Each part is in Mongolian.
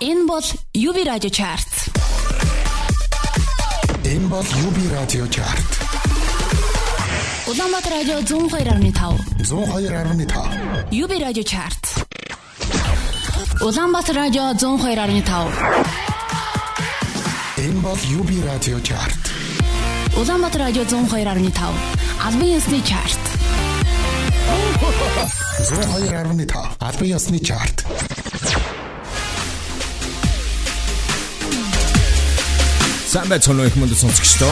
Энэ бол UB радио чарт. Энэ бол UB радио чарт. Улаанбаатар радио 102.5. 102.5. UB радио чарт. Улаанбаатар радио 102.5. Энэ бол UB радио чарт. Улаанбаатар радио 102.5. Албан ёсны чарт. 102.5. Албан ёсны чарт. Сайн байцгаана уу хүмүүс сонсогчдоо.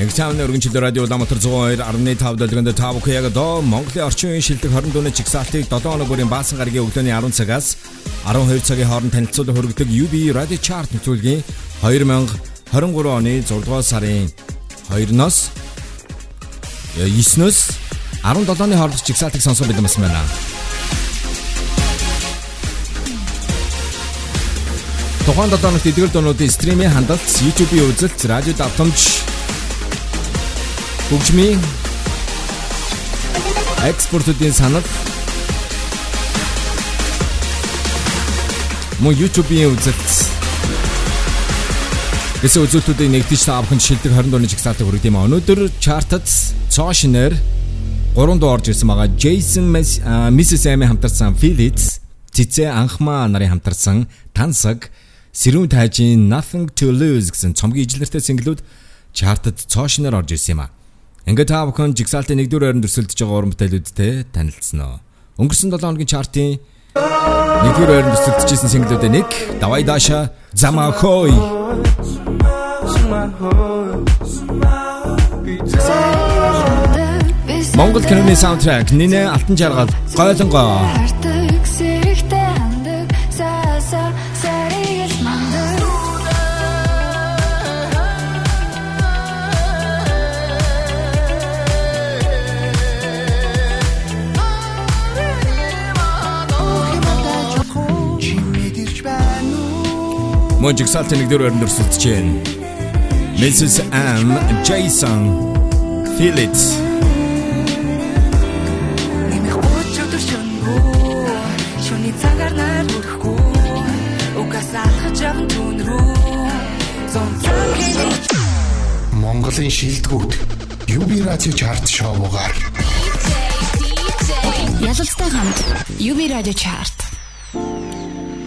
Экзамен өргөнчлөлт радио Улаанбаатар 102.5 дэлгэнд та бүхэн яг одоо Монголын орчин үеийн шилдэг 20 дууны чигсалтыг 7 хоног бүрийн баасан гарагийн өглөөний 10 цагаас 12 цагийн хооронд танилцуулан хөргөдөг UB Radio Chart нэвтрүүлгийн 2023 оны 6 дугаар сарын 2-оос 9-өөс 17-ны хооронд чигсалтыг сонсох бэлэн басан байна. Тухайн дотооногт эдгээр дуунуудын стримийн хандлт, YouTube-ийн үзэлт, радио давтамж, хөгжмийн экспортуудын санал мөн YouTube-ийн үзэлт гэсэн үзүүлэлтүүдийг нэгдэж та бүхэнд шилдэг 20 дууны жигсаалтыг хүргэж юм. Өнөөдөр чартад цоо шинээр 3 дуу орж ирсэн байгаа. Jason Mrs. Amy хамтарсан It, Цэцэ анхмаа нарын хамтарсан Тансаг Сэрүүн тайжийн Nothing to Lose гэсэн цомгийн ижлэртэй single-үүд чартад цоошноор орж ирсэн юм а. Ингээд та бүхэн жигсаалтын 1-р байранд өрсөлдөж байгаа уран бүтээлүүдтэй танилцсан уу? Өнгөрсөн 7 хоногийн чартын 1-р байранд өрсөлдөжсэн single-үүдээ нэг Давай Даша Замахой Монгол киноны саундтрак Нинэ Алтан жаргал гойлонгоо цагаар найр хүрэхгүй угаас алхаж явна түн рүү. Зон цаг Монголын шилдэгүүд UB радио чарт шоугаар. Ялалцтай хамт UB радио чарт.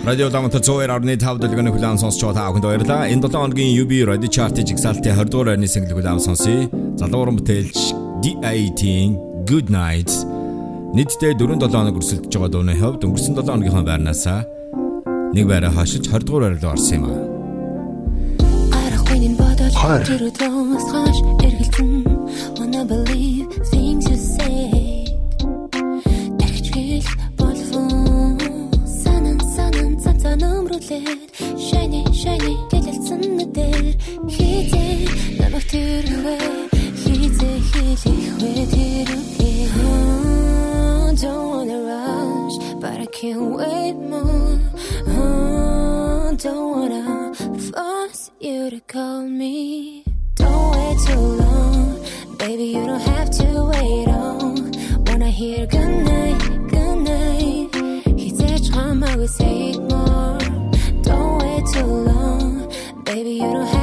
Радио Дамтар 102.5 дэлгэн хүлээн сонсч байгаа та бүхэнд баярлалаа. Энэ 7 хоногийн UB Radio Chart-ийн жигсаалтын 20 дугаар байрны single хүлээн сонсъё. Залууран бүтээлч D18 Good Night нийтдээ 4-7 хоног өрсөлдөж байгаа дууны хувьд өнгөрсөн 7 хоногийнхоо байрнаас нэг байраа хашиж 20 дугаар байр руу орсон юм аа. Арахгүй нэг бодол Хоёр. тэр өдрөөс хойш эргэлзэн wanna believe don't wanna rush but i can't wait more. Don't wanna force you to call me. Don't wait too long. Baby you don't have to wait on. Wanna hear more. Don't wait too long. Baby you don't have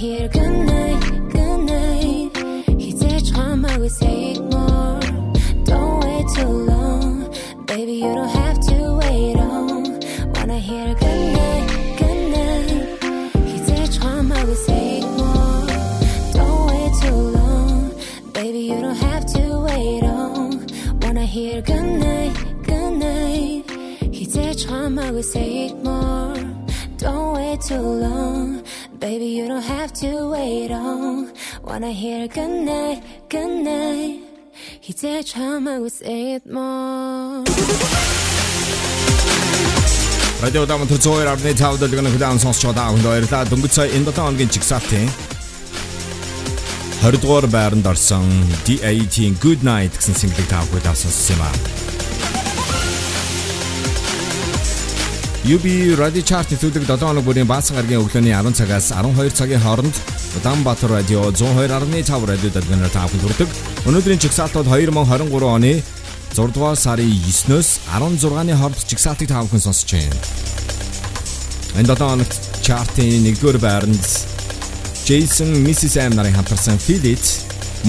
here, good night, good night. 이제 처음 I will say it more. Don't wait too long, baby. You don't have to wait on. Wanna hear good night, good night. 이제 처음 I will say it more. Don't wait too long, baby. You don't have to wait on. Wanna hear good night, good night. 이제 처음 I will say it more. Don't wait too long. Baby, you don't have to wait on. Wanna hear good night, good night. Хизээч хамаагүй say it more. Радио Дамтар 102.5 дэлгэн хөдөө сонсч байгаа хүнд баярлалаа. Дөнгөж сая энэ 7 хоногийн чигсалтын 20 дугаар байранд орсон D18 Good Night гэсэн single-ийг та бүхэн сонссон юм аа. UB Radio Chart төлөв 7 хоног бүрийн баасан гарагийн өглөөний 10 цагаас 12 цагийн хооронд Улаанбаатар радио 102.5 радио дэлгэнээр та бүхэн хүрдэг. Өнөөдрийн чигсалтууд 2023 оны 6 дугаар сарын 9-өөс 16-ны хооронд чигсалтыг та бүхэн сонсож байна. Энэ 7 хоногт чартын 1-р байранд Jason Mrs. M нарын хамтарсан Feel It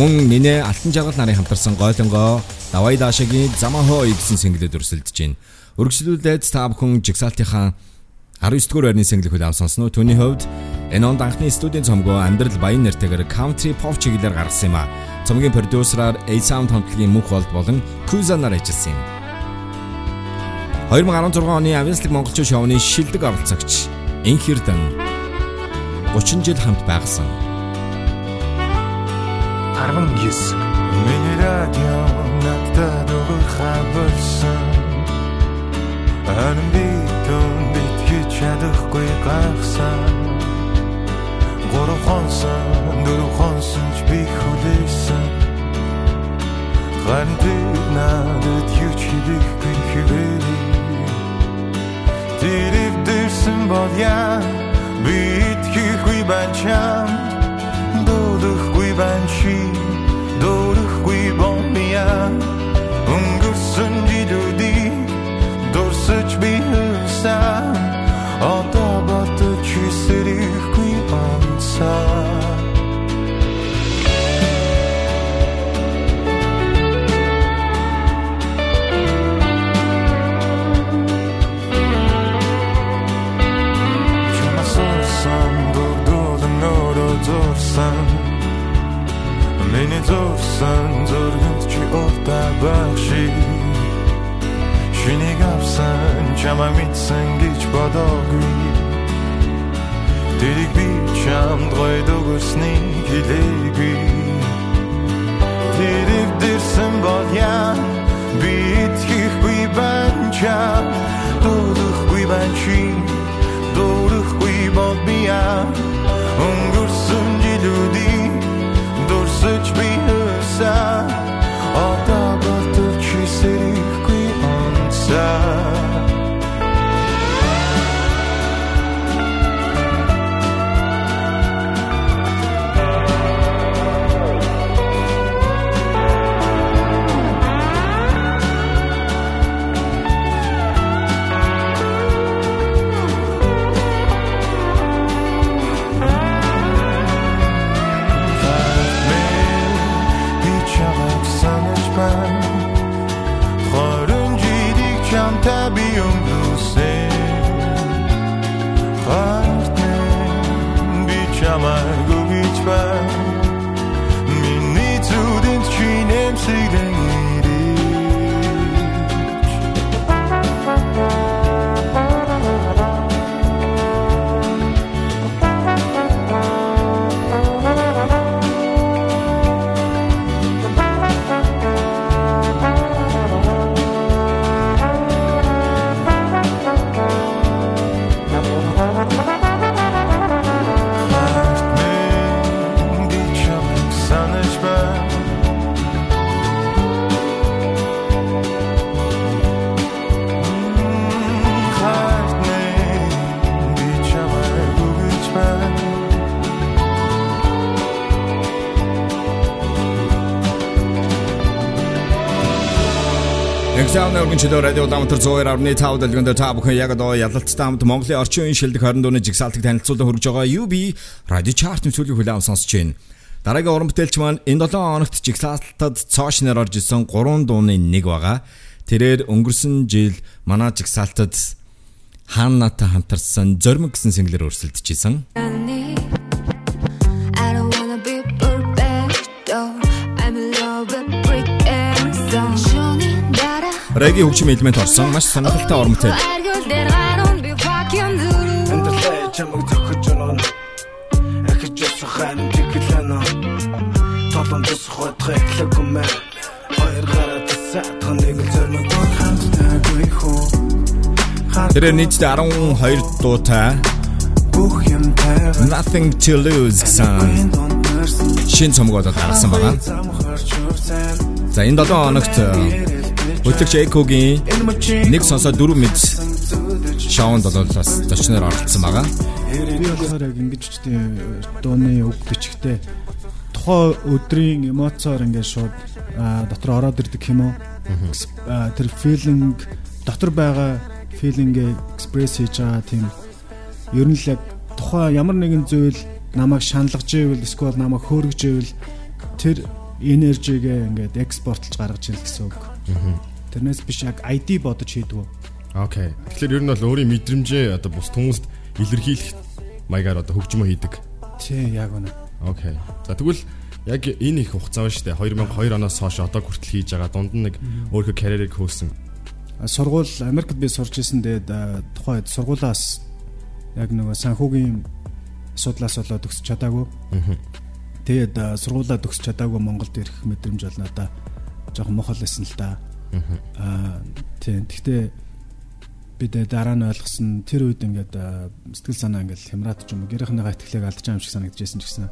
мөн Нинэ Алтан жаргал нарын хамтарсан Гойлонго Давай Дашагийн Замахо гэсэн single-д өрсөлдөж байна. Өргөжлүүлээд та бүхэн жигсаалтынхаа 19 дугаар байрны single хөл авсан сно. Түүний хувьд энэ онд анхны студийн цомгоо Амьдрал Баян нэртэйгээр country pop чиглэлээр гаргасан юм а. Цомгийн продюсераар A-Sound хамтлагийн мөнх болд болон Kuza нар ажилласан юм. 2016 оны Авинслиг монголчууд шоуны шилдэг оролцогч Инхэрдэн 30 жил хамт байгасан. 19 Миний радио надад өгөхай болсон Харин би тун битгэж чадахгүй гахсан. Гурав хонсон, дөрөв хонсон ч би хүлээсэн. Харин тэр надад юу ч хийхгүй хэвээрээ Тэр эвдэрсэн бол яа Би итгэхгүй байна чамд Дуудахгүй байна чи хөөсөн Одоо батж сэрэхгүй онцаа Чамассан дурдуулан өөрөө зурсан. Миний зурсан зурганд чи уртаа багши Шинийг авсан чама мэдсэн гэж бодоогүй. Тэрийг би чамд гойд өгснгийг хэлээгүй. Тэр эвдэрсэн бол яа? Би итгэхгүй байна чам чөлөө радио дамтар 102.5 дэлгэнд та бүхэн яг одоо ялалттай хамт Монголын орчин үеийн шилдэг 20 дууны жигсаалтыг танилцуулан хөргөж байгаа UB Radio Chart нэвтрүүлгийг хүлээн сонсож байна. Дараагийн уран бүтээлч маань энэ 7 хоногт жигсаалтад цоош нэр орж исэн 3 дууны нэг байгаа. Тэрээр өнгөрсөн жил манай жигсаалтад Ханнатай хамтарсан Зоримог гэсэн single-ээр өрсөлдөж исэн. Реги хөгжим элемент орсон маш сонирхолтой ор мэтэл. Аргил дээр гаруун би fucking зүрх Амьдралаа чамайг зөхөж байна. Ахиж ясахаа чиглэнэ. Толон тусах хэтлэг юм. Хоёр гараа тасаатхан нэг л зөрмөг хамтдаггүй хөө. Тэр нийтдээ 12 дуутай Бүх юм тайван Nothing to lose гэсэн шин цомог болоод гаргасан байгаа. За энэ 7 хоногт хөтлөгч Экогийн нэг сонсоо дөрөв мэд шоунд бол бас зочноор оролцсон байгаа. Би болохоор яг ингэж дууны үг бичгтээ тухайн өдрийн эмоцоор ингээд шууд дотор ороод ирдэг юм уу? Тэр feeling дотор байгаа feeling-гээ express хийж байгаа тийм ер нь л яг тухайн ямар нэгэн зүйл намайг шаналгаж ивэл эсвэл намайг хөөргөж ивэл тэр энержигээ ингээд экспортлж гаргаж ийн гэсэн үг. Тэрнээс биш яг ID бодож хийдгүү. Окей. Тэгэхээр ер нь бол өөрийн мэдрэмжээ одоо бус хүмүүст илэрхийлэх маягаар одоо хөгжмөө хийдэг. Тий, яг үнэ. Окей. За тэгвэл яг энэ их хугацаа байна шүү дээ. 2002 оноос хойш одоо хүртэл хийж байгаа дунд нь нэг өөрийнхөө карьерийг хөөсөн. Сургууль Америкт би сурч исэн дээд тухайд сургуулаас яг нөгөө санхүүгийн асуудлаас болоод төгсч чадаагүй. Тэгээд сургуулаа төгсч чадаагүй Монголд ирэх мэдрэмж бол надаа жоохон мохол байсан л да. Аа тийм. Гэхдээ би дэ дараа нь ойлгосон тэр үед ингээд сэтгэл санаа ингээд хямраад ч юм уу гэрийнхнийгаа итгэлийг алдаж байгаа юм шиг санагдчихсэн ч гэсэн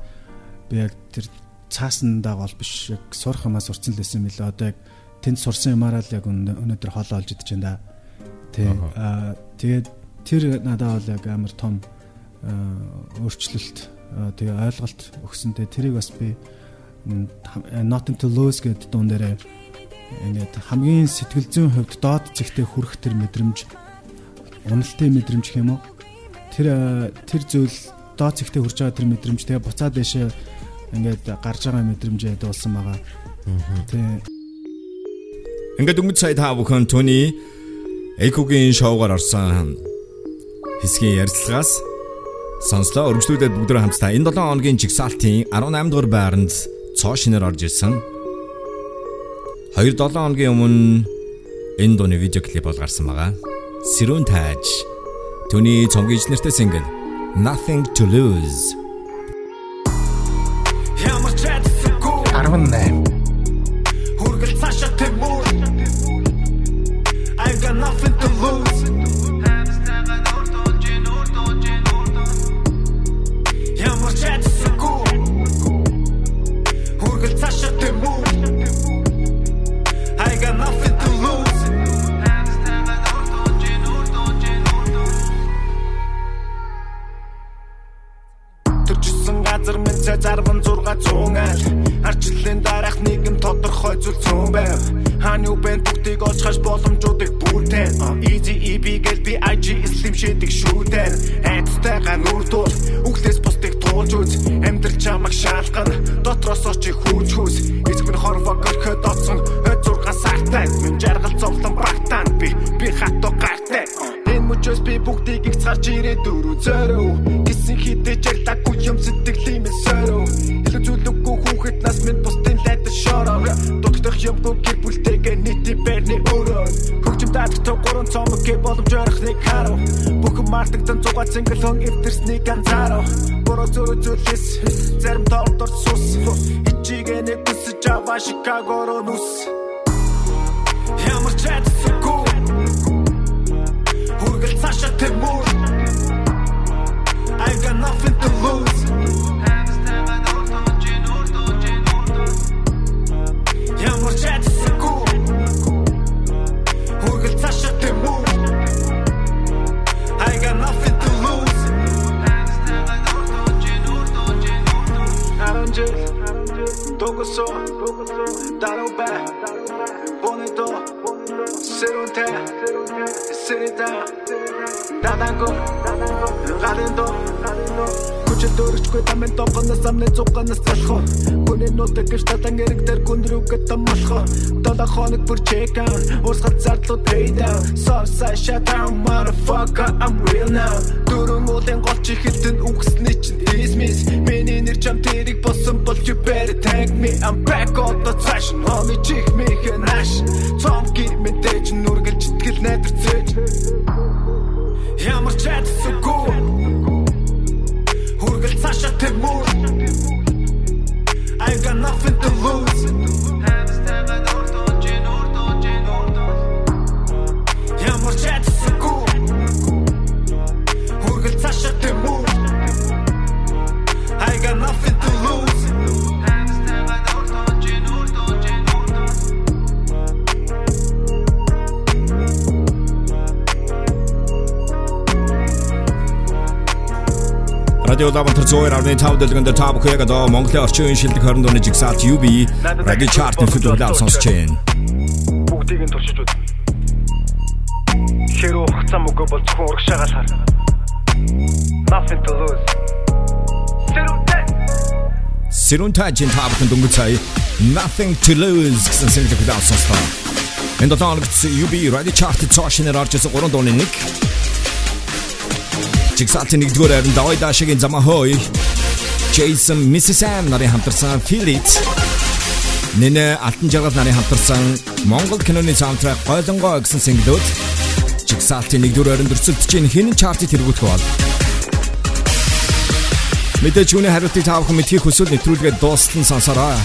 би яг тэр цаасандаа гол биш яг сурах юмаа сурцсан л байсан лээ. Одоо яг тэнд сурсан юмараа л яг өнө- өнөөдөр хоолоо олж идэж байна да. Тий. Аа тэгээд тэр надад бол яг амар том өөрчлөлт тэгээ ойлголт өгсөнтэй тэрийг бас би Nothing to lose гэдэг дуун дээрээ ингээд хамгийн сэтгэл зүйн хувьд доод зэгтээ хүрэх тэр мэдрэмж уналтын мэдрэмж гэх юм уу тэр аа, тэр зүйл доод зэгтээ хүрч байгаа тэр мэдрэмж тэгээ буцаад дэшээ ингээд гарч байгаа мэдрэмжээ дуулсан байгаа. Тий. Ингээд өнгөц сая та бүхэн түүний Экогийн шоугаар орсон хэсгийн ярилцлагаас сонслоо өргөжлүүлээд бүгдөө хамтдаа энэ 7 хоногийн жигсаалтын 18 дугаар байранд цоо шинээр орж ирсэн. 2 7 хоногийн өмнө энэ дууны видео клип бол гарсан байгаа. Сэрүүн тааж түүний цомгийн нэртэй сингл Nothing to lose. Ямар ч чадсаггүй 18 газар минь цай 66 цуунгаал арчлалын дараах нийгэм тодорхой зүйл цөөн байв. Хааны үбэн бүгдийг олж хаш боломжуудыг бүртэн. Easy eb гэл би ig slim шидэг шүүдэн айдтайгаа нүр туул үхлээс бусдыг туулж үз. Амьдрал чамаг шаалгана дотроос очи хүүч хүүс эцэг минь хорвоо горход оцсон 26 сартай минь жаргал зовлон багтаан би би хатуу гартай энэ мөчөөс би бүгдийг их царч ирээ дөрөв зөрөө гисэн хитэж ягтаггүй юм сэтгэлийн минь сөрөө илүү зүйлгүй хүүхэд нас минь бусдын лайдас шороо дутагдах юмгүй гэр бүлтэйгээ нийти бэрни өрөө хөгжим даадагтай гурван цомог гэ боломж орохныг харав бүхэн мартагдан зугаа цингэл хон эвдэрсний ганцаарав бороо зөрөө зүйлээс зарим тоолдор сус хичээгээ нэг бүсэж аваа Шикагоро нүс Ямар ч чадсаггүй Хүргэл цаашаа тэмүү I got nothing to lose. Ямар ч чадсаггүй Хүргэл цаашаа тэмүү I got nothing to lose. Аранжи Тогосо Дароба Бонето Серунте Серита Даданго Гадендо Хүчил дөрөчгүй тамин тонгоноос амны цуганаас залхоо Хүний нутаг гэж татан эрэг дээр гүн рүүгээ тамалхоо Дала хоног бүр check out. Урсгал зардлууд pay down. Southside shut down motherfucker I'm real now. Дөрөн уулын голч ихэлтэн үгсний чинь dismiss. Миний нэр чам тэрийг болсон бол you better thank me. I'm back on the session Homie чих en ash Цомги мэдээж ямар ч айдас үгүй Хүргэл цаашаа тэмүүр I got nothing to lose Радио Улаанбаатар 102.5 дэлгэнд та бүхэн одоо Монголын орчин үеийн шилдэг 20 дууны жигсаалт UB радио чарт нөхөд углаа сонсож байна. бүгдийг нь туршиж үз. Хэрүү хугацаа мөгөө бол зөвхөн урагшаагаар хар. Nothing to lose. Сэрүүтэй. Сэрүнтажин та бүхэн дөнгөж сая Nothing to lose гэсэн single углаа сонслоо. Энд одоо нэгц UB радио чарт цаашнаар орж ирсэн 3 дууны нэг Жигсаалтын нэгдүгээр харин Давай Дашигийн замаа хой Jason Mississam нарын хамтарсан Feel It. Нэнэ Алтан жаргал нарын хамтарсан Монгол киноны саундтрак Гойлонгоо гэсэн single-ууд Жигсаалтын нэгдүгээр харин дөрцөлдөж чинь хинэн чартыг тэргүүлэх бол. Мэдээж үүний хариултыг та бүхэн мэдхийг хүсвэл нэвтрүүлгээд дуустал нь сонсороо.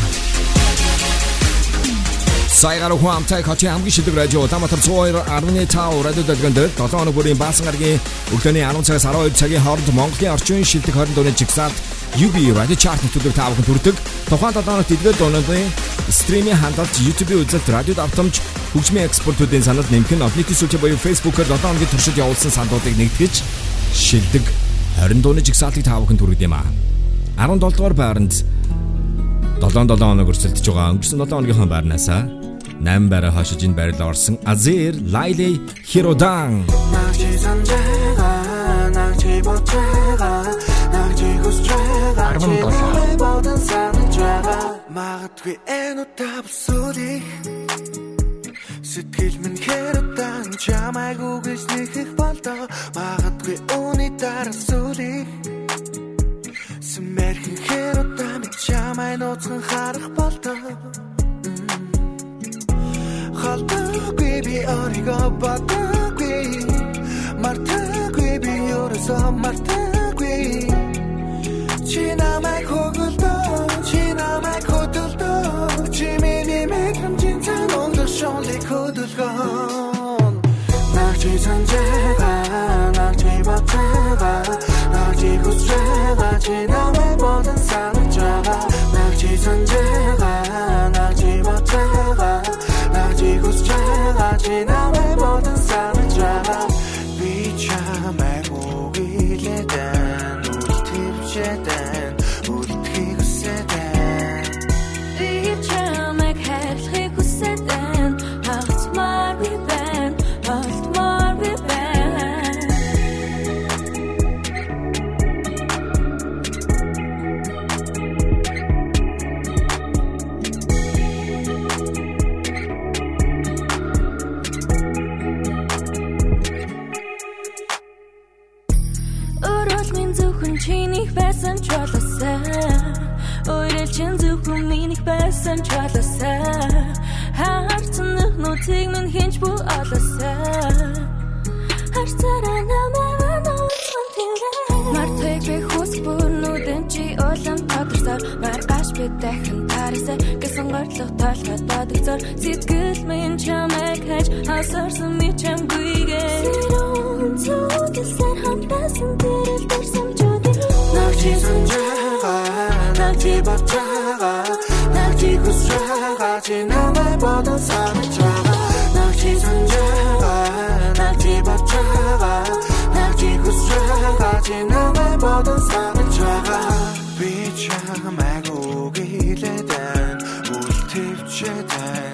Сайгаар хуамтай хачи хамгийн шилдэг радио Улаанбаатар 102.5 радио дэлгэнд 7 хоног бүрийн баасан гарагийн өглөөний 10 цагаас 12 цагийн хооронд Монголын орчин шилдэг 20 дууны жигсаалт UB радио чарт нэвтрүүлэг та бүхэн хүрдэг. Тухайн 7 хоногт эдгээр дуунуудын стримийн хандалт YouTube-ийн үзэлт радиод автомж хөгжмийн экспортуудын санал нэмэх нь олон нийтийн сүлжээ буюу Facebook-оор 7 хоногийн туршид явуулсан сандуудыг нэгтгэж шилдэг 20 дууны жигсаалтыг та бүхэнд хүргэж юм аа. 17 дугаар байранд 7-7 хоног өрсөлдөж байгаа өнгөрсөн 7 хоногийнхаа байрнаасаа 8 бараа хашиж энэ байрлал орсон. Азер Лайли Хиродан. Нагчи санжаага нагчи боцаага нагчи хүсчаага 17 бодон санаж байгаа магадгүй энэ утабсуудыг Сэтгэл минь хэрэтэн чамайгүй гэж нэхэх болдог Магадгүй үүний дараа сүрий Сүмэрхэн хэрэтэн чамай нууцхан харах болдог Халтаггүй би оригоо батаггүй Мартаггүй би ерөөсөө мартаггүй. Чи намайг хөглөдөө Чи намайг хөдөлдөө Чи миний мэдрэмжийн цан өнгөр шонлыг хөдөлгөөн. Нагчи санжэга Нагчи батэга Нагчи хүсрэга Чи намайг бодан санаж байгаа Нагчи санжэга Нагчи байсан ч болоосаа Харцсан нөхнүүдийг минь хинч бүү олоосаа Харцараа намайг нууцсан тэрэ. Мартыг би хүс бүрнүүдэн чи улам тодорсоор Маргаш би дахин тарисаа Гэсэн гортлох толгой додогцоор Сэтгэл минь чамайг хайж Асарсан ми чамгүйгээ. Сэрүүн зүгэлсээр хамтасан тэрэл Нагчи санжэга Нагчи батэга Нагчи хүсрэга Чи намайг бодан санаж байгаа Нагчи санжэга Нагчи батэга Нагчи хүсрэга Чи намайг бодан санаж байгаа Би чамайг үгилэдэн Үлтивчэдэн Үлтхийг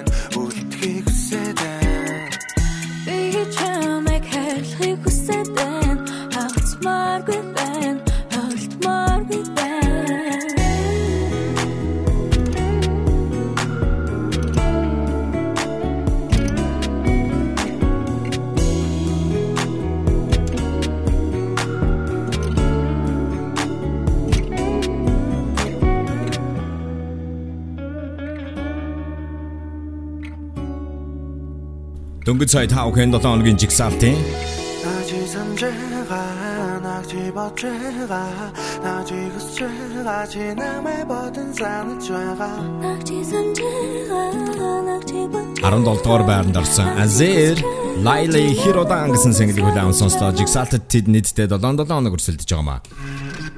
дөнгөж сая та бүхэн 7 хоногийн жигсаалтын 낙지 산재가 낙지 버트가 낙지 구스트레가 지남의 버튼 산을 쬐가 낙지 산재가 낙지 бот 17 дугаар байранд орсон Азер Лайле Хиродан гэсэн single хүлээн сонслоо жигсаалтад тэд нийтдээ 7-7 хоног өрсөлдөж байгаа маа.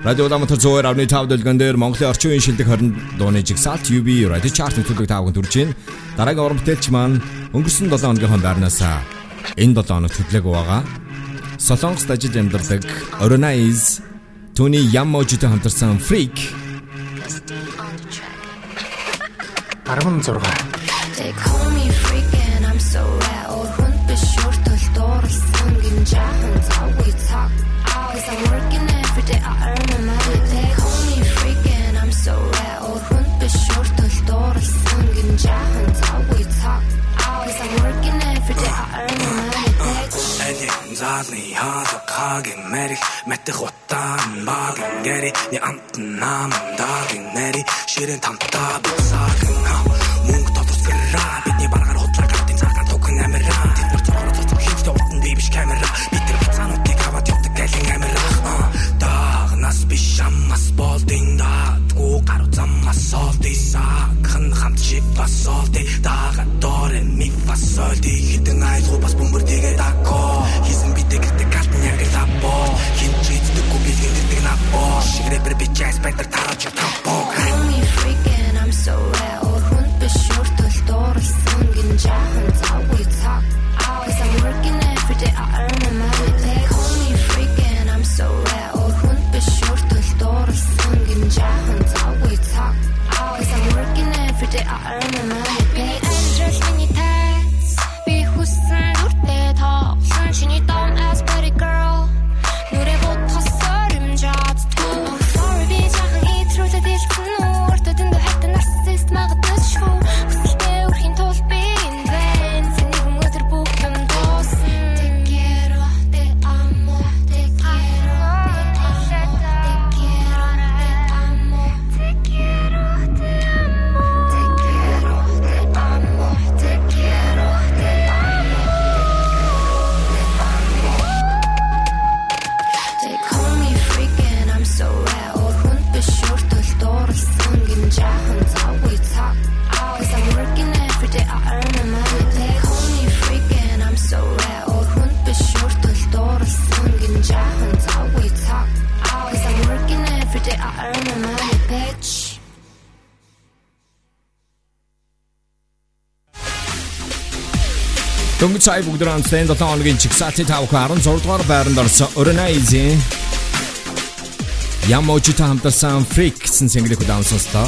Радио Улаанбаатар 102.5 дэлгэн дээр Монголын орчин үеийн шилдэг 20 дууны жигсаалт UB радио чарт нэвтрүүлэг та бүхэнд хүрж байна. Дараагийн уран бүтээлч маань өнгөрсөн 7 хоногийнхоо байрнаасаа энэ 7 хоног төглөөг байгаа. Солонгост ажил амьдардаг Oronaiz Түүний Яможитой хамтарсан Freak 16 They call me freak and I'm so Or хүн биш өртөл дуурсан гин Эли заалны хаалгагийн мэрих мэтэх утаан багын гэри ни амт нам дагийн нэри ширэн тамтаа бисаагийн мөнгө тодорцгэраа бидний баргаар худлаа гатын цагаан төгөн амира тэд нар цогцоо цогцоо хийхдээ утан би биш камера бид нар бацаануудыг аваад явдаг гэлэн амира дагнас биш аммас болдин дадгу гару заммас солди сахан хамт шип басолди дага доре ми фасолди хитэн айлгу бас бөмбөр тэгээ дако Chiedere per BCS, spendere taroccia troppo Сая бүгд хамт 7 хоногийн чигсаатыг тавх 16 дугаар байранд орсон Organize Яможитой хамтарсан Freak гэсэн single-ийг удаан сонслоо.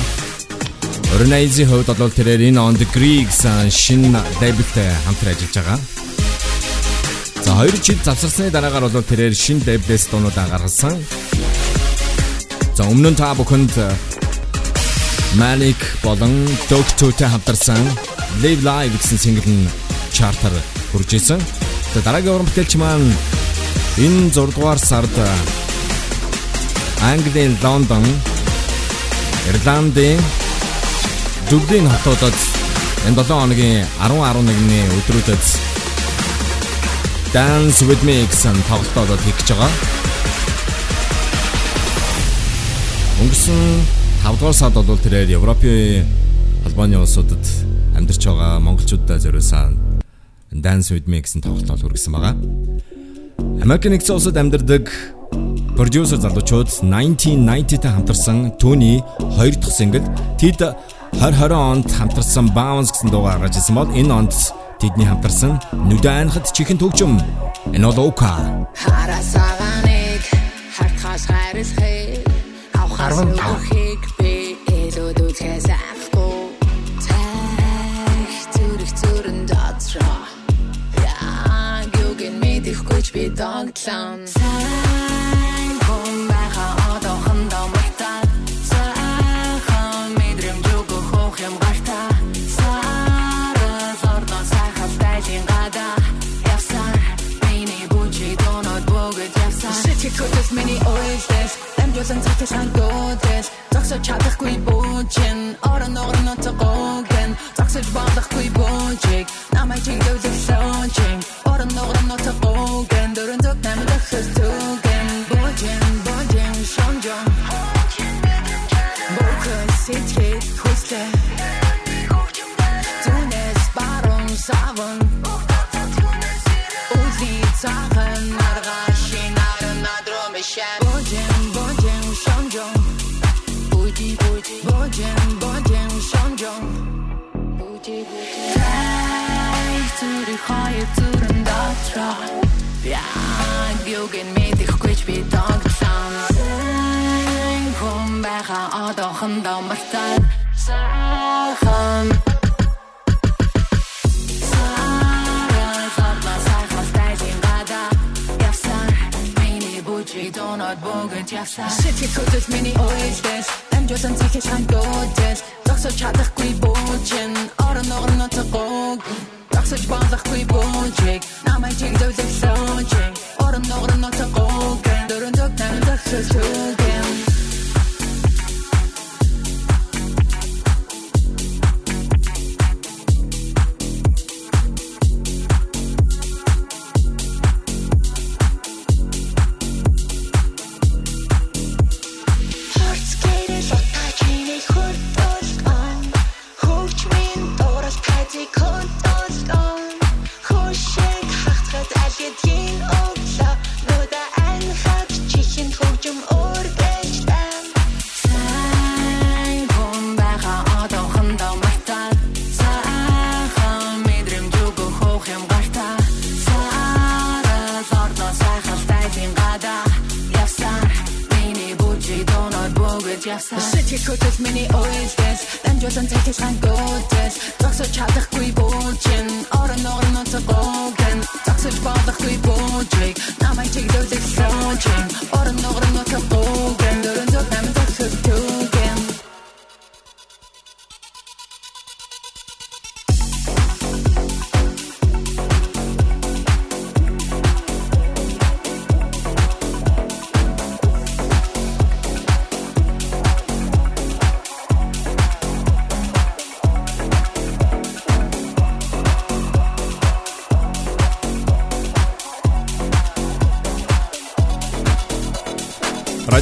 Organize хувьд бол тэрээр энэ on the Greek гэсэн шинэ дебюттэй хамтран ажиллаж байгаа. За 2 жил завсарсны дараагаар бол тэрээр шинэ дебютээс дуунуудаа гаргасан. За өмнө нь та бүхэнд Malik болон Doctor-тэй хамтарсан Live Live гэсэн single нь чартаар хүрж исэн. За дараагийн уран бүтээлч маань энэ 6 дугаар сард Английн Лондон, Ирландын Дублин хотуудад энэ 7 хоногийн 10 11-ний өдрүүдэд Dance with me гэсэн тоглолтууд хийж байгаа. Өнгөрсөн 5 дугаар сард бол тэрээр Европын Албаны улсуудад амьдарч байгаа монголчуудаа зориулсан Dance with me гэсэн тоглолтод хүргэсэн байгаа. Америк нэгдсэн улсад амьдардаг продюсер залуучууд 1990-д хамтарсан түүний хоёр дахь single тэд 2020 онд хамтарсан Bounce гэсэн дуу гаргаж ирсэн бол энэ онд тэдний хамтарсан нүдэнхад чихэн төгжим энэ бол Ока Харасаганыг хартхаас хайрлахыг авахаас Арван тав. өгөхийг би элүүд үзэхээс би догтлон Сайн хүн байха одоохондоо мартаад Сайхан мэдрэмж өгөх хөөх юм гартаа. Сарал ордон сайхан дайжин гада Явсаар миний бүчи донод бөгөд явсаар. Шичи көтөс миний ойлдес Амжуулан цагтаа шангуудес Зогсож чадахгүй бүчин Орон ногор ноцогоогэн Зогсож болохгүй бүчиг Намайг чиглүүлэх лоочинг Орон ногор ноцогоогэн Дөрөн зүг намайг өхөс түгэн Бүчин, бүчин, шонжон Бүхës сэтгэл хүслээ Түнэс баруун саван Үли цагаан наргашин аран надрумишэн Божин, божин, шонжон Буди, буди Божин, божин, шонжон Буди, буди Тай зүрх хоёр зүрэн дотроо Яг юуген мэдэхгүй ч би догтлон одоохондоо мартаад сайхан. Donut богд явсаа Сэтгэл хөдлөл миний ойлдэл Амжуулан зихэж хандуудэл Зогсож чадахгүй буучин Орон ногон ноцгог Зогсож болохгүй буучиг Намайг чигдүүлэх суучин Орон ногон ноцгог Дөрөн дог нам зогсож түгэн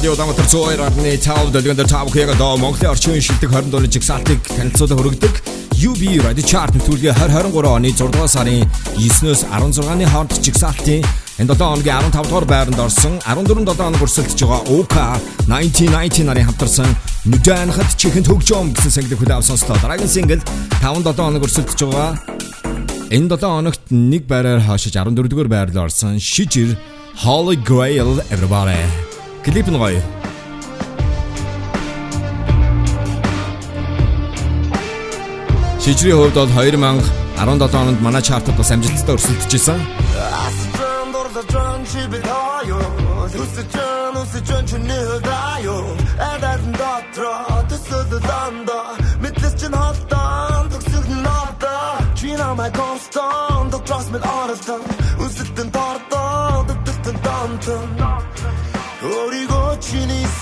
Радио Улаанбаатар 102.5 дэлгэнд тав хээг доо Монголын орчин шилдэг 20 дууны жигсаалтыг танилцуулан хүргэдэг UB Radio Chart нэвтрүүлгээ 2023 оны 6 дугаар сарын 9-өөс 16-ны хооронд жигсаалтын энэ 7 хоногийн 15 дугаар байранд орсон 14 7 хоног өрсөлдөж байгаа OK 1990 нарын хамтарсан Нүдэнхад чихэнд хөгжөм гэсэн single хүлээв сонслоо. Дараагийн single 5 7 хоног өрсөлдөж байгаа Энэ 7 хоногт нэг байраар хаашиж 14 дугаар байрлал орсон Шижир Holy Grail Everybody Клип нь гоё. Шижрийн хувьд бол 2017 онд манай чартад бас амжилттай өрсөлдөж исэн. Астран дурдаж жан чи бидаяо Үсэж жан үсэж жан чи нэлдаяо Эдэн дотро төсөд данда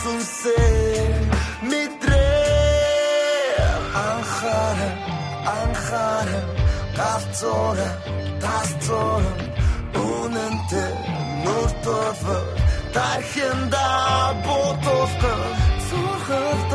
сүнсээ Мэдрээ. Анхаараа Анхаараа Галзуураа Тасцуураа Үнэнтэй Нүр тулва Тархинда Бутулга Цурхалтон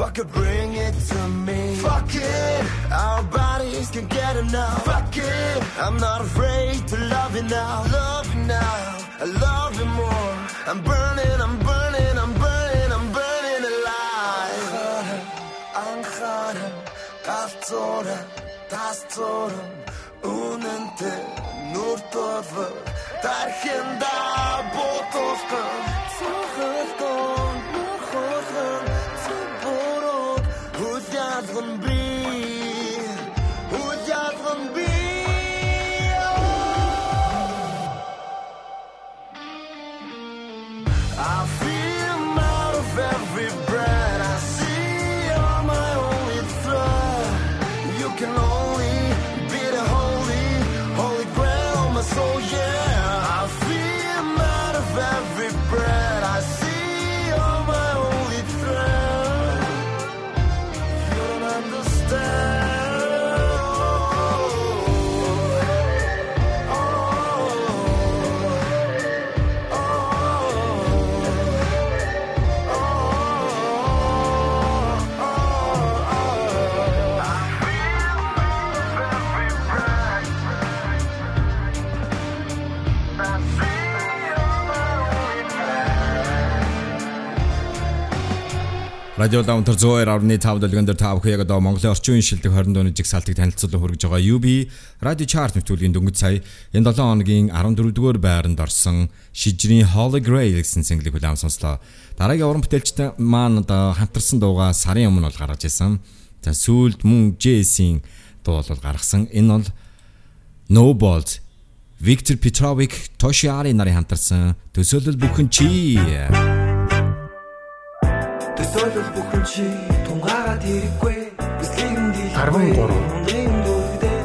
Fuck it, bring it to me. Fuck it. Our bodies can get enough. Fuck it. I'm not afraid to love you now. Love you now. I love you more. I'm burning, I'm burning, I'm burning, I'm burning alive. Анхаараа Галзуураа Тасцуураа Үнэнтэй Нүр тулва Тархинда Бутулган Цухалтон Мухолган Цубурог Хүлязган би Радио Даунтер 102.5 дэлгэн дээр та бүхэн яг одоо Монголын орчин үеийн шилдэг 20 дууны жигсаалтыг танилцуулан хүргэж байгаа UB Radio Chart нэвтрүүлгийн дөнгөж сая энэ 7 хоногийн 14-р байранд орсон шижрийн Holy Grail гэсэн single-ийг хүлээн сонслоо. Дараагийн уран бүтээлчтэй маань одоо хамтарсан дууга сарын өмнө бол гаргаж ирсэн. За сүүлд мөн Jay-ийн дуу бол гаргасан. Энэ бол No Balls Victor Petrovic, Toshiari нарын хамтарсан төсөөлөл бүхэн чи Төсөөлөл бүхэн чи тунгаагаад хэрэггүй Бислийг нь дийлэхгүй 13. Ундрын дүүргдээ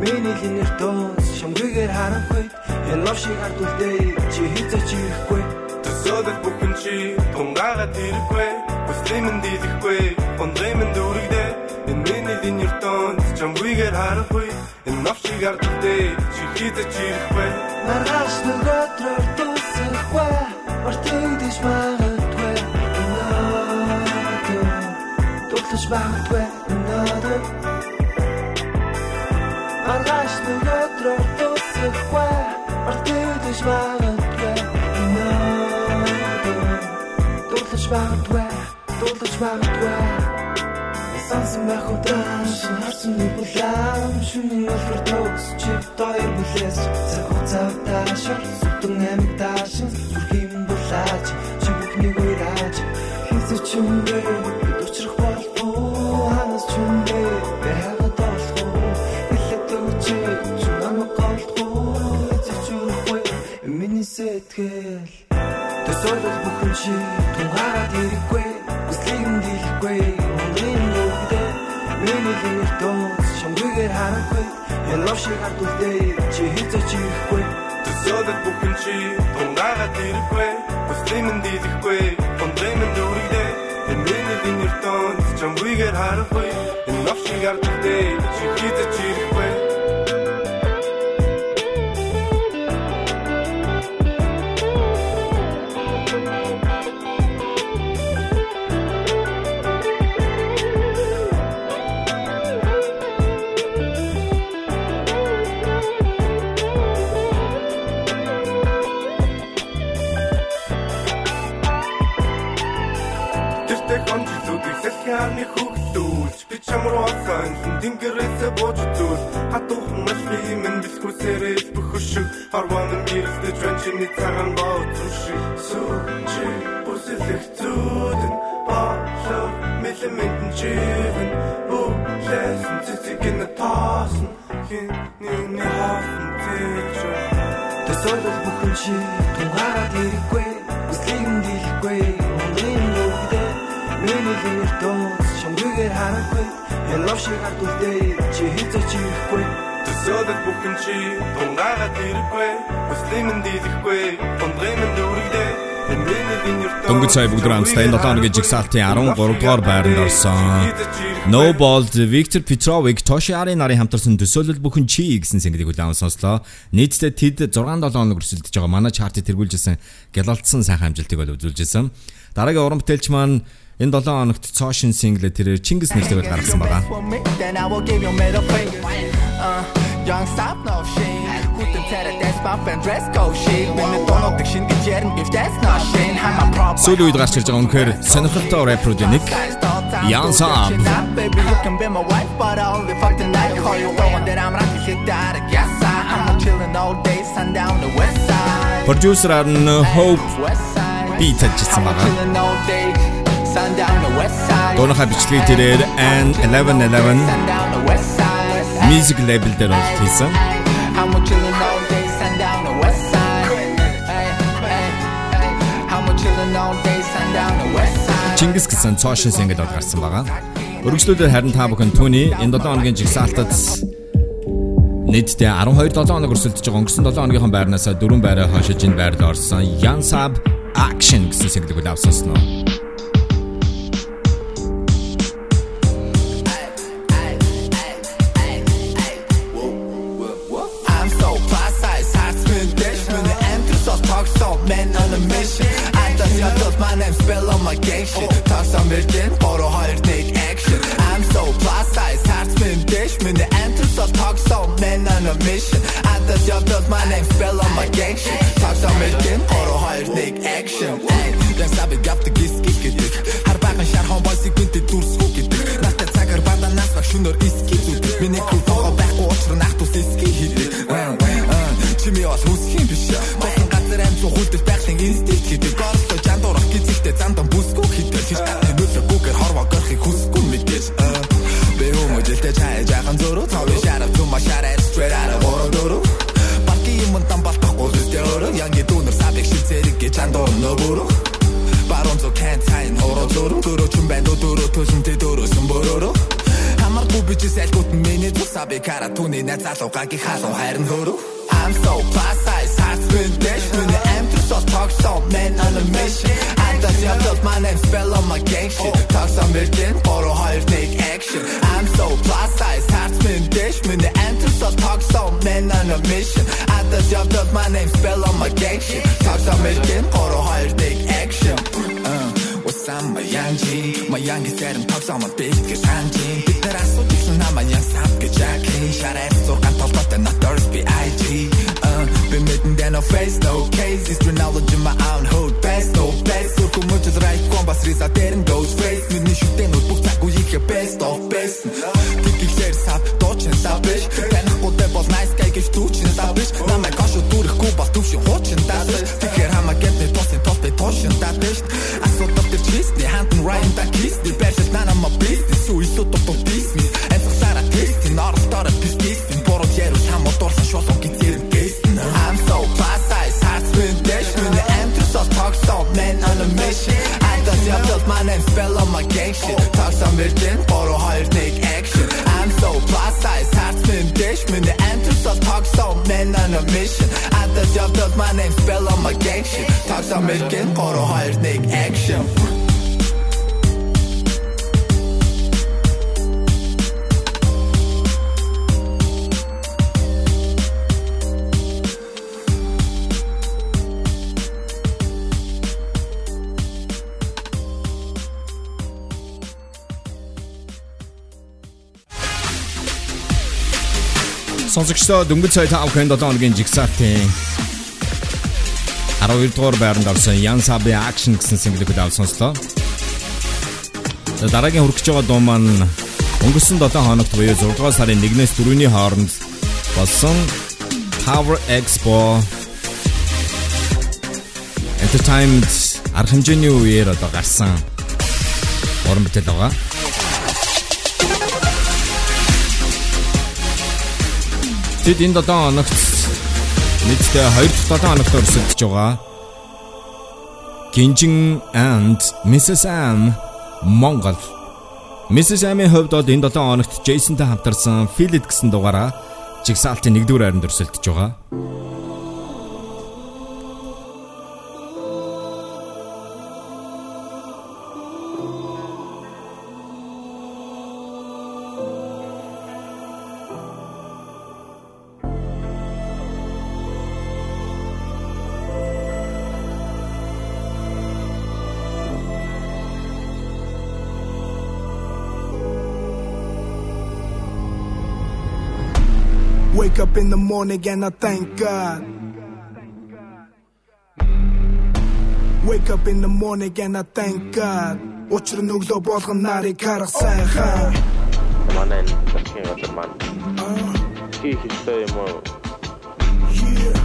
Миний линер донс Шамгүйгээр харахгүй. Энэ лав шиг хардулдээ Чи хизээч ирэхгүй Төсөөлөл бүхэн чи тунгаагаад ирэхгүй Хүслийн минь дийлэхгүй Ундрын минь дүүрэгдээ Энэ миний линер донс Чамгүйгээр харахгүй. Энэ нов шиг ардтай Чи хизээч ирэхгүй Маргааш нөгөөдрөөр дуусахгүй Мартагдаж магадгүй Дутлаж магадгүй Өнөөдөр Маргааш нөгөөдрөөр дуусахгүй Мартагдаж магадгүй Өнөөдөр Дутлаж магадгүй Дутлаж магадгүй Сансан байх удаан шин харсан нэг улаан шүний олгор төгс чи тойр бүлээс цаг хугацаа таашаа сүтэн амиг таашаа зүрхийн булаач чи бүхнийг уйраач хийсэ чүмбэ миний сэтгэл төсөөлөл бүхэн чи тунгаараад ирэхгүй хүслийг нь дийлэхгүй ундрын нүгдээ миний линер донс шамгүйгээр харахгүй ялав шиг хардулдээ чи хизээч ирэхгүй. Төсөөлөл бүхэн чи тунгаагаад ирэхгүй Хүслийн минь дийлэхгүй дүүрэгдээ Энэ миний линер донс Чамгүйгээр харахгүй Энэ нов шиг ардтай Чи хизээч ирэхгүй сэлхианы хөвгдүүлж би чамруу осон тэнгэрээсээ бууж үзүүл хатуухан машины минь бэлгүүсээрээ бөхөшөг харван гэрэлдэж байна чиний цагаан бооцрушиг сүүчи бүсэлэх зүудэн баалаа мэлэмэтэн чивэн оо лэсэн цэцэг ин таасан хин нүний хаасан тэгж төсөөлөл бүхэн чи тунгаараад ирэхгүй хүслийг нь дийлэхгүй миний линер донс шамгүйгээр харахгүй ялав шиг хардулдээ чи хизээч ирэхгүй Төсөөлөл бүхэн чи тунгаагаад ирэхгүй Хүслийн минь дийлэхгүй минь дүүрэгдээ Дөнгөж сая бүгд энэ 7 хоногийн жигсаалтын 13 дугаар байранд орсон. No Ball Victor Petrovic Toshiari нарын хамтарсан төсөөлөл бүхэн чи гэсэн single-ийг хүлээн сонслоо. Нийтдээ тэд 6 7 хоног өрсөлдөж байгаа манай чартыг тэргүүлжсэн гялалтсан сайхан амжилтыг бол үзүүлжсэн. Дараагийн уран бүтээлч маань энэ 7 хоногт цоошин single тэрээр Чингис нэртэйг бол гаргасан байгаа. I. Uh, young stop no shame. Хүтэн царай that's pop and dress code shit. Миний тоног шиг гэж ярин if that's not. I'm a problem. Сүүлийн үед гарч ирж байгаа үнэхээр сонирхолтой рэпрүүд нэг Young Sam. Baby, you can be my wife, but I only fuck the night. Call you one that I'm rocking shit out of gas. I'm chilling all day, sundown the west side. Нь Hope би таджсан байгаа. Дууныхаа бичлэгийг тэрээр N1111 Sundown the west side. music label дээр бол хийсэн. Чингис гэсэн цоошин single бол гарсан байгаа. Өргөжлөлөөр харин та бүхэн түүний энэ 7 хоногийн жигсаалтад нийтдээ 12 7 хоног өрсөлдөж байгаа өнгөрсөн 7 хоногийнхаа байрнаас дөрвөн байраа хашиж энэ байранд орсон Yansab Action гэсэн single-ийг авсан сноо. gang shit Тарсан берген боро хоёр нэг action. I'm so plus size heart мен дэш мен the enters of talk so man on a mission At the job does my name spell on my gang shit. Тарсан берген боро хоёр нэг action. Яг сабы гавт гис гис гэдэг Хар баган шар хон бойсыг гүнтэй дүрсгүй гэдэг Наттай цагаар бада нас баг шүнөр иский зүдэг Миний кул тоогоо байхгүй учрын ах тус иский хийдэг Чимээ бол хүсхийн биш Бохон газар амжуу хүлдэл байхлын инстинкт гэдэг Горлоо жандурах гизэгтэй зам өнөөр баруун зүг хэн цайн хороо дөрөв дөрөв ч юм байна дөрөв төлөнтэй дөрөвсөн бороо хамаргүй бичээс айлгууд нь миний тусаа би кара түүний нацаалуу гаги халуу хайрн хөрөв I'm so fast I start with dash when the am to so talk so man on a mission I just got up my name spell on my gang shit. Talk some virgin for a higher take action. I'm so fast I start with dash when the am to so talk so man on a mission I just got my name spell on my gang shit talk some virgin borrow higher take action. Uh, What's up my young G My young is there and talks on my big get handy Бид нар асуудал намаа young sap гэж яг шараад зургаан толгойтой not be IG uh, Been making that no face no case It's knowledge in my own hood best no best. Сурку мөчөд right ком бас риса дэрэн goes. Face Миний шүтэнүүд бүх цаг үеийнхээ best of best. Тикихлэр on my gang shit Talk some virgin Boroo хоёр take action. I'm so plus size heart spin dash When the empty so talk so man on a mission. I don't have built my name spell on my gang shit Talk some virgin Boroo хоёр take action Сонсогчдоо дөнгөж сая 5 хэн 7 хоногийн жигсаалтын 12 дугаар байранд орсон Ян Саби Action гэсэн single-ийг авал сонслоо. Дараагийн гэж байгаа дуу маань өнгөрсөн 7 хоногт буюу 6 дугаар сарын 1-ээс 4-ний хооронд болсон Power Expo Entertainment арга хэмжээний үеэр одоо гарсан уран бүтээл байгаа. Тэд энэ 7 хоногт нийтдээ 2 дахь 7 хоногт өрсөлдөж байгаа. Гинжин and Mrs. Am Монгол. Mrs. Am-ийн хувьд бол энэ 7 хоногт Jason-тай хамтарсан It гэсэн дугаараа жигсаалтын 1-р хайранд өрсөлдөж байгаа. Wake up in the morning and I thank God. Wake up in the morning and I thank God. Учир нь өглөө болгон нарыг харах сайхан. Манай засгийн газар маань хийх ёстой юм уу?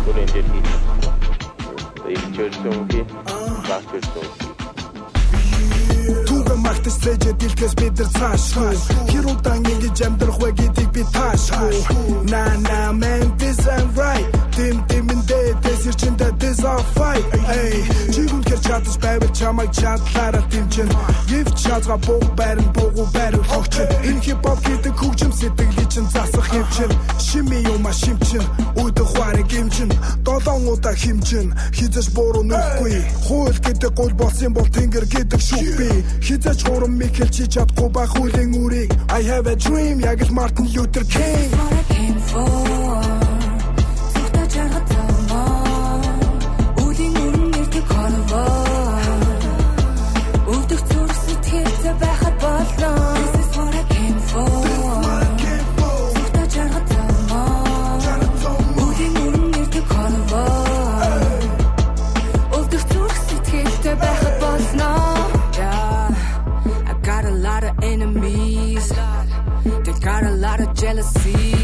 Гүрэн дээр хийх. Энэ чөлсөн хий. Бас чөлсөн. Магтас цэжэ дэлгэс бид нар цаашгүй. Хэр удаан ингэж амьдрах вэ гэдгийг би таашгүй. На на man this ain't right Dim dimэндэ дэсэр чиндэ this all fight Эй чигүн хэр чадаж байвал чамайг чадлаараа дэмчин Гив чадга бог байрн богу байр хогч Энэ хип хоп гэдэг хөгжим сэтгэлийн чин. Засах хэмчин Шими юм а шимчин Үдэх хуарыг гимчин Долоон удаа химчин Хизэж буруу нүхгүй. Хууль гэдэг гол болсон бол тэнгэр гэдэг шүх би Хизэж хурам михэлж чадахгүй байх хүлийн үрийг. I have a dream яг л Martin Luther King. Зүгтээ see.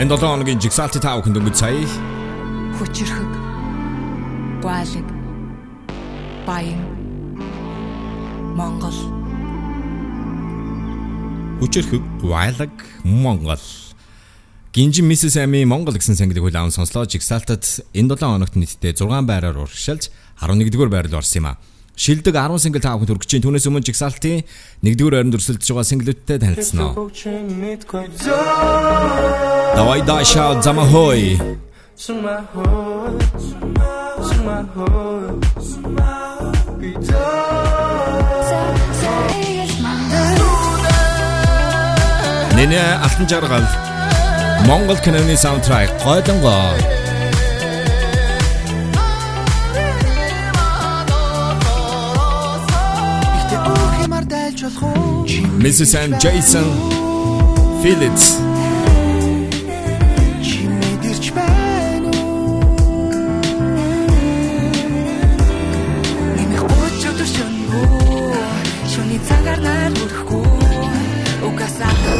Энэ 7 хоногийн жигсаалтын тав хүнд өнгөц сая. Хүчрхэг гуайлаг баян Монгол. Хүчрхэг гуайлаг Монгол. Гинжин Миссис Ами Монгол гэсэн сангилыг хүлээн сонслоо. Жигсаалтад энэ 7 хоногт нийтдээ 6 байраар урагшилж 11-р байранд орсон юм а. Шилдэг 10 сингл тав хүнд хүргэж түүнээс өмнө жигсаалтын 1-р байранд өрсөлдөж байгаа синглүүдтэй танилцсан уу. Давай даша замахой. Нэнэ алтан жаргал Монгол киноны саундтрек гойдонгоо Mrs. and Jason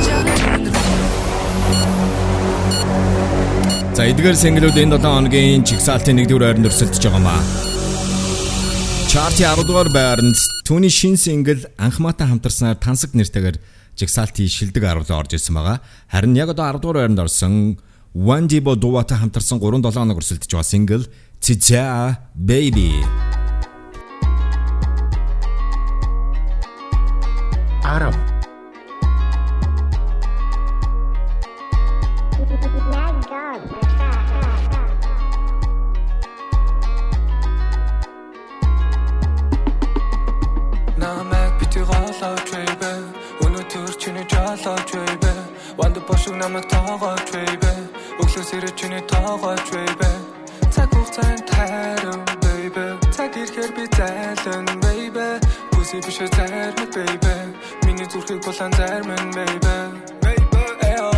чамд За эдгээр single-үүд энэ 7 хоногийн чигсаалтын 1-р байранд өрсөлдөж байгаа маа. Чартын 10 дугаар байранд түүний шин single анхмаатай хамтарснаар тансаг нэртэйгээр жигсаалтын шилдэг 10-д орж ирсэн байгаа. Харин яг одоо 10 дугаар байранд орсон One Dibo Duwata хамтарсан 3-7 хоног өрсөлдөж байгаа single Tija Baby. Арав. Чиний жолооч baby Ванд бошиг намайг тоогооч baby Өглөөс ирээ чиний тоогооч baby Цаг хугацаанд тайран baby Цаг ирэхээр би зайлан baby Бүсий биш зармаг baby Миний зүрхийг булан зарман baby Baby эё.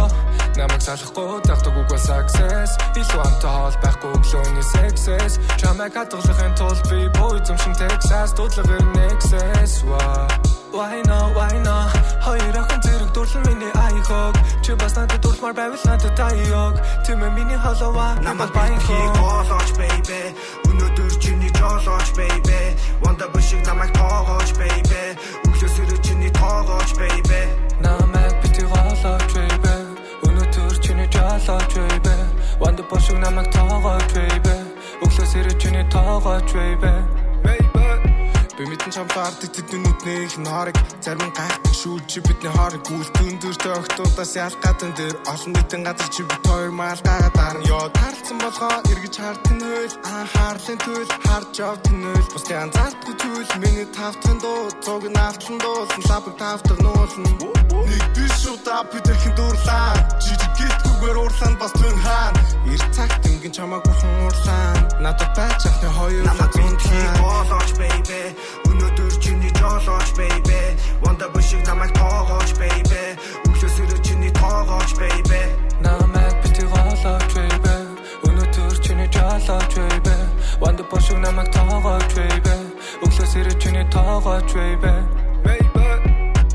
Намайг салахгүй тагдаг үг бол success. Илүү амтай хоол байхгүй өглөөний sexes Чамайг хадгалахын тулд би бой зэмшин Texas. Дудлага Nexus Why Why not why not? Хоёр охин зэрэг дурлал миний аяхог Чи бас надад дурмаар байвал надад таяог Тэмээ миний холова Намайг бихийг боолооч baby Өнөөдөр чиний жолооч baby Ванда бишиг намайг тоогооч baby Өглөөс ирээ чиний тоогооч baby Намайг бити голооч baby Өнөөдөр чиний жолооч baby Ванд бошиг намайг тоогооч baby Өглөөс ирээ чиний тоогооч baby Би мэдэн чам баардаг тэдний нүднийх нь хорыг зарим гайхдаг шүү чи бидний хорыг гүйл дүндөртэй огтудаас ялгаатан дээр олон нийтийн газар чи бит хоёр маал гагаад дарна. Ёо тарлцсан болгоо эргэж хардсан хөл анхаарлын төл харж явдаг нөл бусдын анзаардгүй зүйл миний тавтахын дуу цуг нь автлан дуулсан лабыг тавтах нуулна нэг биш шүү та бидэрхэн дурлаа жижиг гитгүүгээр уурлаа бас түн хаан ир цагт ингэн чамааг бурхан уурлаа надад байж ахны хоёр Намайг бихийг боолооч baby Өнөөдөр чиний жолооч baby Ванда бишиг намайг тоогооч baby. Өглөөс ирээ чиний тоогооч baby. Намайг бити голооч baby. Өнөөдөр чиний жолооч baby. Ванд бошиг намайг тоогооч baby. Өглөөс ирээ чиний тоогооч baby.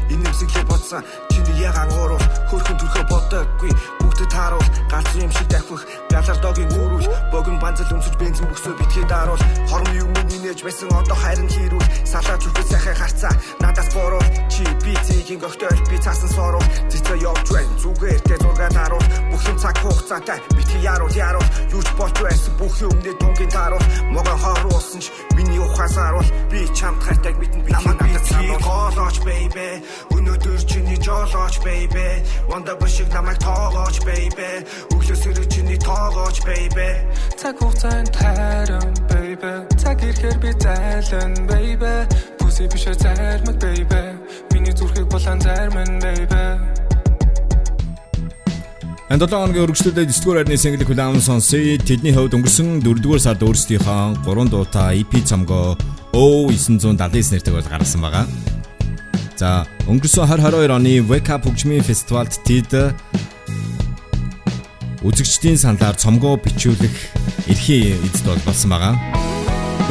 Энэ нэмсэглээ бодсон. Чиний ягаан ууруур хөрхөн төрхөө бодоогүй бүгд нүдэд тааруул галзуу юм шиг давхих галардогийн үүрүүл богино банзал өмсөж бензин бөксөө битгий daarуул хорон юм нинэж байсан одоо харин хийрүүл салаад зүрхээ сайхан харцаа надаас бороо чи би цэгийн гогтой би цаасан сороо цэцээ явж байна зүгээр тэ зургаа даруул бүх юм цаг хугацаатай битгий яруул яруул юу ч болж байсан бүх юмний тунгийн тааруул могоо хоруулсан ч миний ухаас харуул би чамд хайтаг мэдэн би намайг надад санаа гоолооч baby өнөөдөр чиний жолооч baby ванда бишиг намайг тоогооч baby өглөөс ирэх чиний тоогооч baby Цаг хугацаанд тайран baby Цаг ирэхээр би зайлан baby Бүсээ бишээ зармаг baby Миний зүрхийг булан зарман baby Энэ 7 хоногийн өргөжлөлөд 9 дугаар арны single хүлээм сонсъё. Тэдний хувьд өнгөрсөн 4 дугаар сард өөрсдийнхөө 3 дуутай EP цомгоо O979 нэртэйг бол гаргасан байгаа. За, өнгөрсөн 2022 оны Wake Up хөгжмийн фестивальд тэд үзэгчдийн саналаар цомгоо бичүүлэх эрхийн эзэд бол болсон байгаа.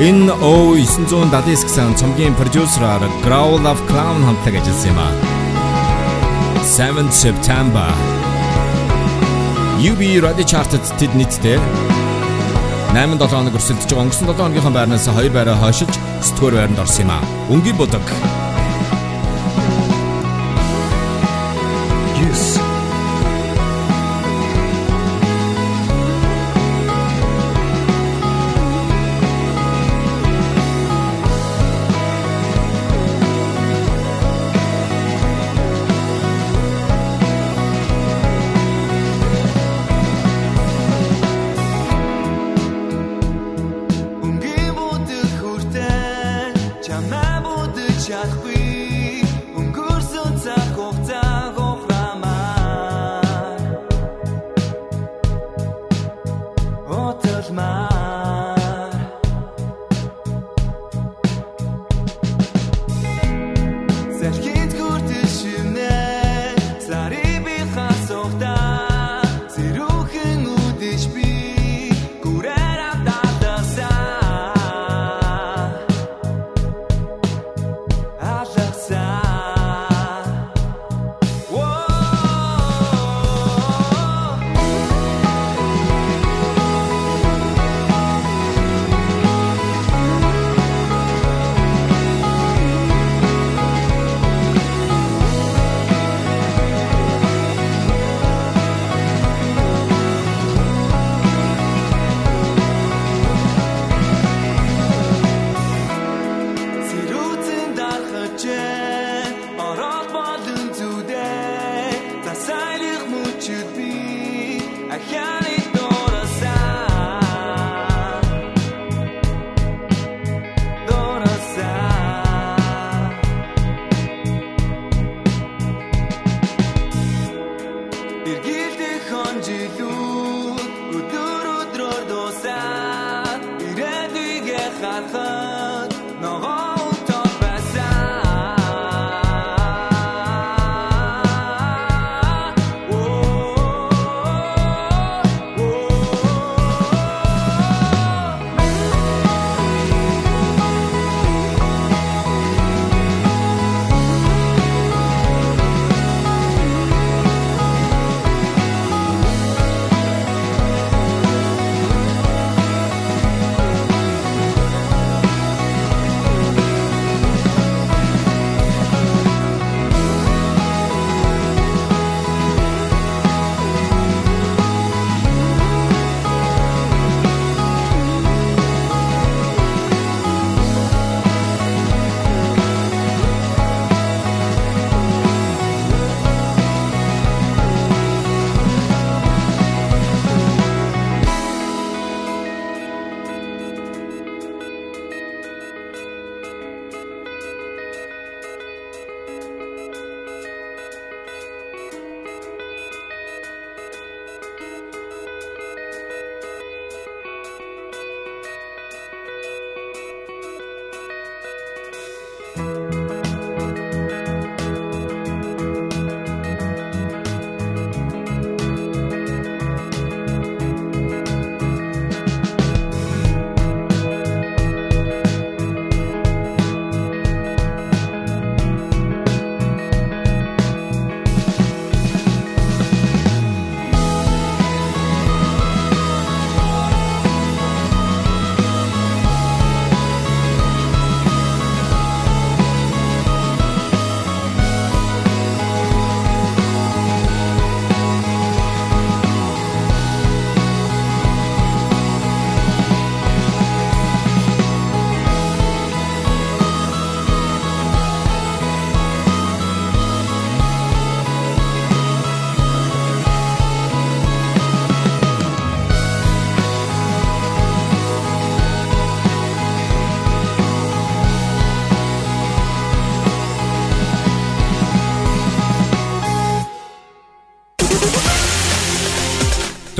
Энэ O979 гэсэн цомгийн продюсераар Growl of Clown хамтлаг ажилласан юм а. 7 September UB Radio Chart-д тэд нийтдээ 8 7 хоног өрсөлдөж байгаа. Өнгөрсөн 7 хоногийнхаа байрнаас 2 байраа хойшилж 9 дугаар байранд орсон юм а. Өнгийн будаг.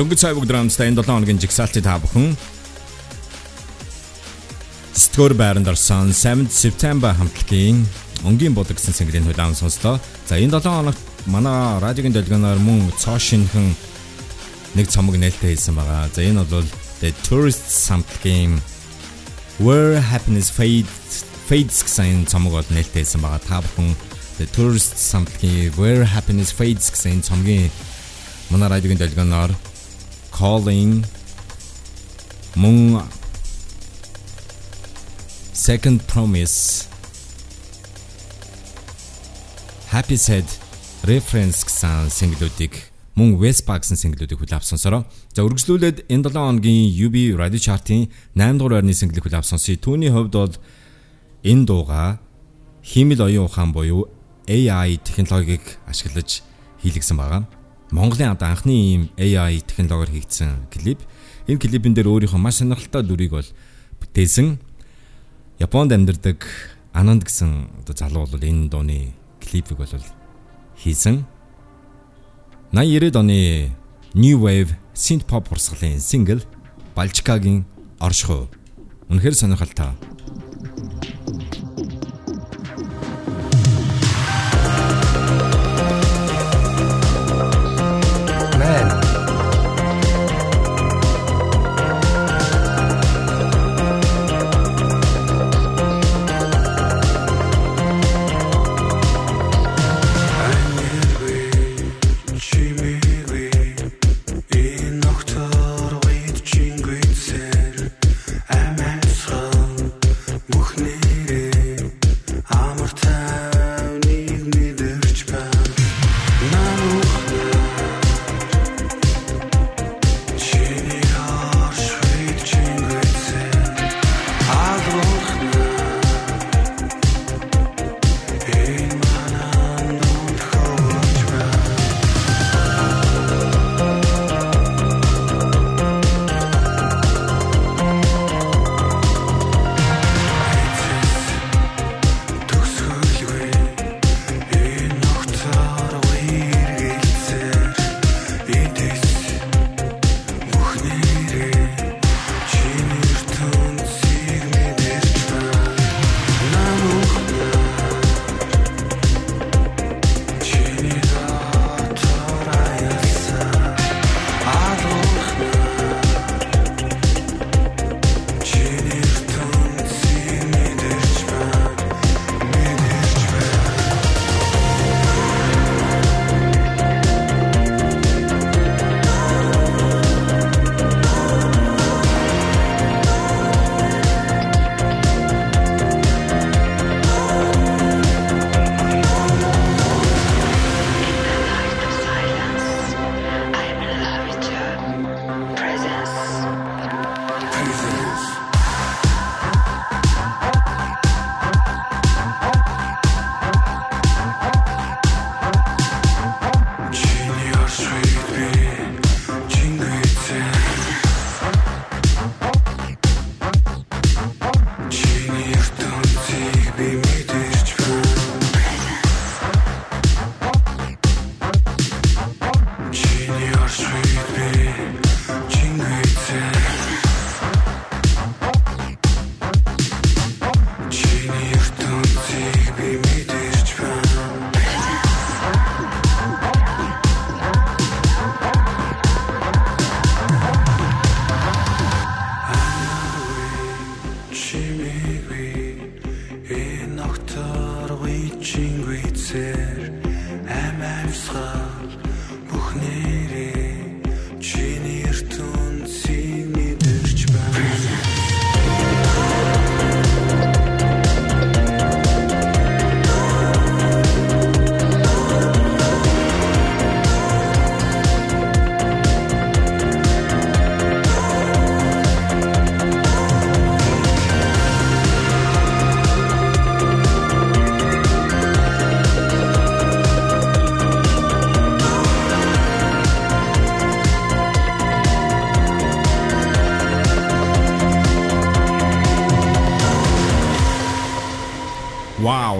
Дөнгөж цай бүгд рамстай энэ 7 хоногийн жигсаалтыг та бүхэн Стгор байранд орсон 7 September хамтлагийн өнгийн бод гэсэн single-ийн хүлээм сонслоо. За энэ 7 хоногт манай радиогийн дэлгэнээр мөн цоо шинхэн нэг цомог нээлттэй хийсэн байгаа. За энэ бол The Tourists хамтлагийн Where Happiness Fades Fades гэсэн цомог бол нээлттэй хийсэн байгаа. Та бүхэн The Tourists хамтлагийн Where Happiness Fades гэсэн цомгийн манай радиогийн дэлгэнээр Calling мөн Second Promise Happy Said Reference гэсэн single-үүдийг мөн Vespa гэсэн single-үүдийг хүлээв сонсороо. За үргэлжлүүлээд энэ 7 хоногийн UB Radio Chart-ын 8 дугаар байрны single-ийг хүлээв сонсъё. Түүний хувьд бол энэ дууга химэл оюун ухаан буюу AI технологиг ашиглаж хийлгсэн байгаа. Монголын одоо анхны ийм AI технологиор хийгдсэн клип. Энэ клипэн дээр өөрийнхөө маш сонирхолтой дүрийг бол бүтээсэн. Японд амьдардаг Ананд гэсэн одоо залуу бол энэ дууны клипийг бол хийсэн. 80-90-ад оны New Wave synth pop урсгалын сингл Балчкагийн Оршихуу. Үнэхээр сонирхолтой.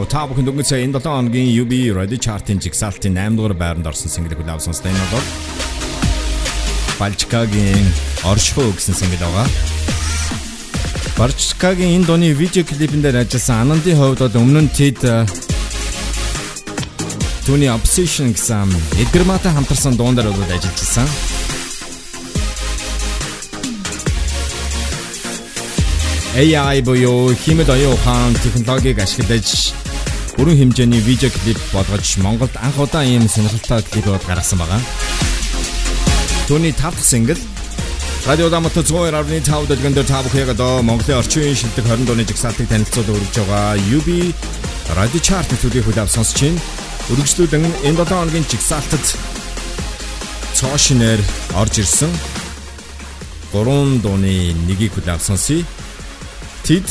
Та бүхэн дөнгөж сая энэ 7 хоногийн UB Radio Chart-ын жигсаалтын 8 дугаар байранд орсон single хүлээв сонсдог энэ бол Балчкагийн оршихуу гэсэн single байгаа. Балчкагийн энэ дууны видео клипэн дээр ажилласан Анандын хувьд бол өмнө нь тэд Түүний Obsession гэсэн Эдгар Матай хамтарсан дуун дээр бол ажиллажсэн. AI буюу химэд оюун ухаан технологиг ашиглаж бүрэн хэмжээний видео клип болгож Монголд анх удаа ийм сонирхолтой клипүүд гаргасан байгаа. Түүний тав дахь single Радио Дамат 102.5 дэлгэнд та бүхэнд Монголын орчин үеийн шилдэг 20 дууны жигсаалтыг танилцуулж өргөж байгаа UB Radio Chart төлөвийг хүлээв сонсч байна. Өргөжлүүлэн энэ 7 хоногийн жигсаалтад цоошинээр орж ирсэн 3 дууны нэгийг хүлээв сонсъё. Тэд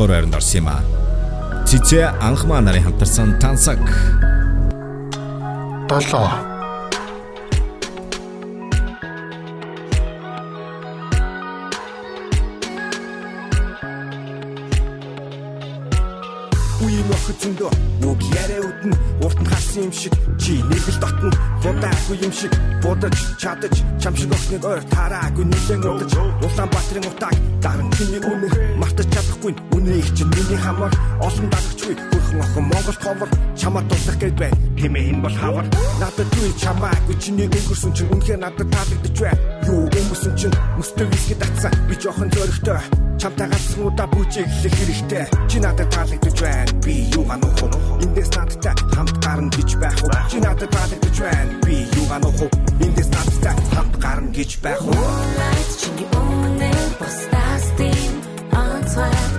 дугаар байранд орсон юм а. Цэцээ анхмаа нарын хамтарсан тансаг. 7 Үеийн охид зөндөө үг яриа үтэн урт нь харсан юм шиг чи нэг л дотно бодаагүй юм шиг бодож чадаж чам шиг охиныг ойр тараагүй нэлен удаж Улаанбаатарын утааг даран чиний үнэр мартаж чадахгүй. Үнэийг чинь миний хамаар олон дагагчгүй хөрхөн охин Монгол ховор чамаа дурлах гээд байна. Тэмээ энэ бол хавар? Надад юу чамаагүй? Чиний өнгөрсөн чинь үнэхээр надад таалагдж байна юу өнгөрсөн чинь мөстөг виски татсан. Би жоохон зөрөгтэй чамтай ганцхан удаа бүжиг хэлэх хэрэгтэй. Чи надад таалагдж байна би юу ганах вэ эндээс надтай хамт гарна гэж байх уу? Чи надад таалагдж байна би юу ганах вэ эндээс надтай хамт гарна гэж байх уу? Чиний үнэ постастин онцгой too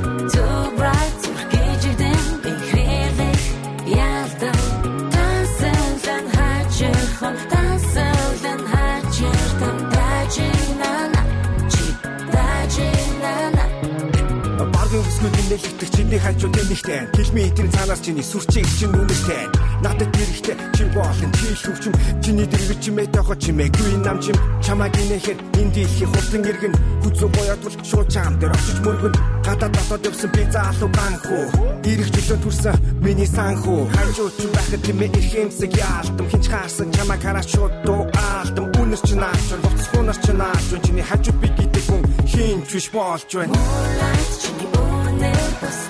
Баргийн өсгөл нэлэгдэх чиний хажууд нэмэгтэй Хэлмийн этерийн цаанаас чиний сүрчийг чинь үнэтэй Надад хэрэгтэй чи болон чи шүвчм Чиний дэрэг чимээ тохо чимээгүй нам чим? Чамаг инэхэд энэ дийлхий хурдан иргэн Хүзүү боёдвол шууд чам дээр очиж мөргөн. Гадаад дотоод явсан би заалуу ганхуу Ирэх жилөө төрсөн миний санхүү Хажууд чи байхад чимээ ирэх юмсэг яалтам. Хинч хаарсан чамаг хараад шууд дуу аалтам Үнэс чи наач Буцхуунаас чи наач Чиний хажууд би гэдэг хүн хин ч биш болж байна. Чиний үнэ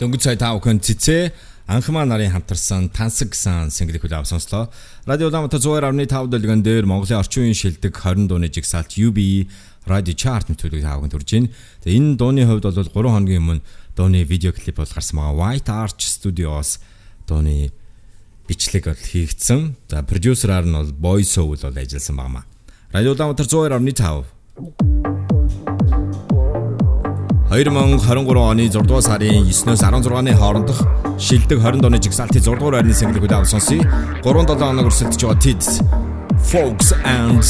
Дөнгөж сая тав хүн цэцээ анхмаа нарын хамтарсан тансаг гэсэн single хүлээв сонслоо. Радио Улаанбаатар 102.5 дэлгэн дээр Монголын орчин үеийн шилдэг 20 дууны жигсаалт UB Radio Chart нөтөлөг тавхан төрж байна. Тэгээ энэ дууны хувьд бол 3 хоногийн өмнө дууны видео клип бол гарсан байгаа. White Arch Studios дууны бичлэг бол хийгдсэн. За продюсераар нь бол Boy Soul бол ажилласан багмаа. Радио Улаанбаатар 102.5 2023 оны 6 дугаар сарын 9-өөс 16-ны хоорондох шилдэг 20 дооны жигсаалтын 6 дугаар байрны single хүлээв сонсъё. 3-7 хоног өрсөлдөж байгаа Tids, Folks and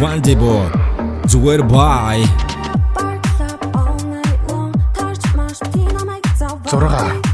Vandibo зүгээр bye. 6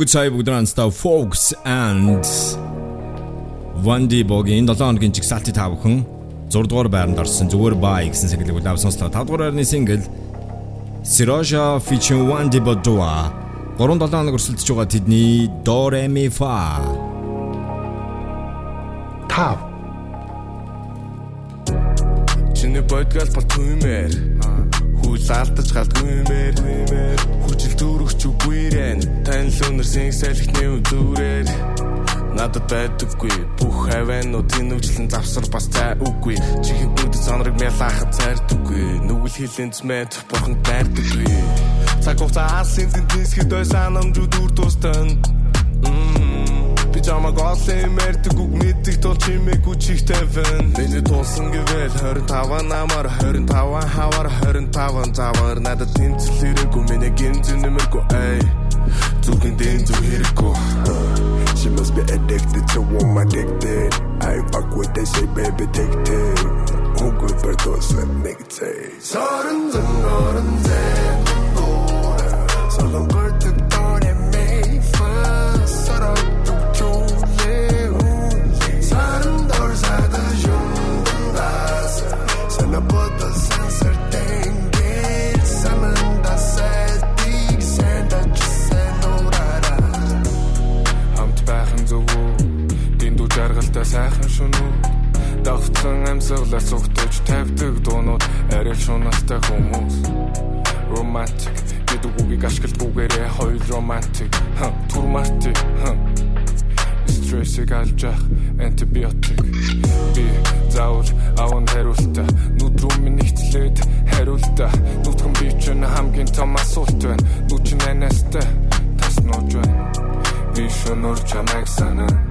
Дөнгөж сая бүгд анстаа Folks and Wandy Boгийн 7 хоногийн жигсаалтыг та бүхэн 6 дугаар байранд орсон зүгээр бай гэсэн сэглэг үлэв сонслоо. 5 дугаар байрны сингл Siraja featuring Wandy Bodua 3-7 хоног өрсөлдөж байгаа тэдний Do Re Mi Fa Тав. Чиний бодгал бол түмээр Алдаж галтгүймээр Хүчил дүүргч үгүйрэн Танил өнөр сэнсэлхний үзүүрээр Надад байдаггүй. Бүх хавэнууд тэнүүжлэн завсар бас цай үгүй Чихэн бүгд сонрог мялахад цайрдаггүй. Нүгэл хилэн змэт бурхан дайрдаггүй Цаг хугацаа асын зэнтнисгэд ой санамжууд үр тустан Би чамаг олон мэрдэг үг мэддэг тул чимээгүй чихтэй вэн Миний тулсан гэвэл 25 намар 25 хавар 25 завар Надад тэмцэлэрэггүй миний гинзэн нэмэргүй эй Зүгэн дэн зүг хэрэггүй She must be addicted to woman addicted I fuck with they say baby take take Who good for those that make take Сорон зэн орон зэн Солонгор тэг жаргалтай сайхан шүн үү? Давтсан амьсгалаас зүгтэж тавьдаг дуунууд арай шунастай хүмүүс. Romantic гэдэг үгийг ашигладгүйгээрээ хоёр romantic. Ха, турмартик. Ха. Стрессийг алж ах антибиотик. Би заавал аван хариултаа нүд рүү минь ихтлээд хариултаа нүдгэн би ч хамгийн том асуулт байна. Нүд чинь анастай тас нууж байна. Би шөнөр чамайг санаа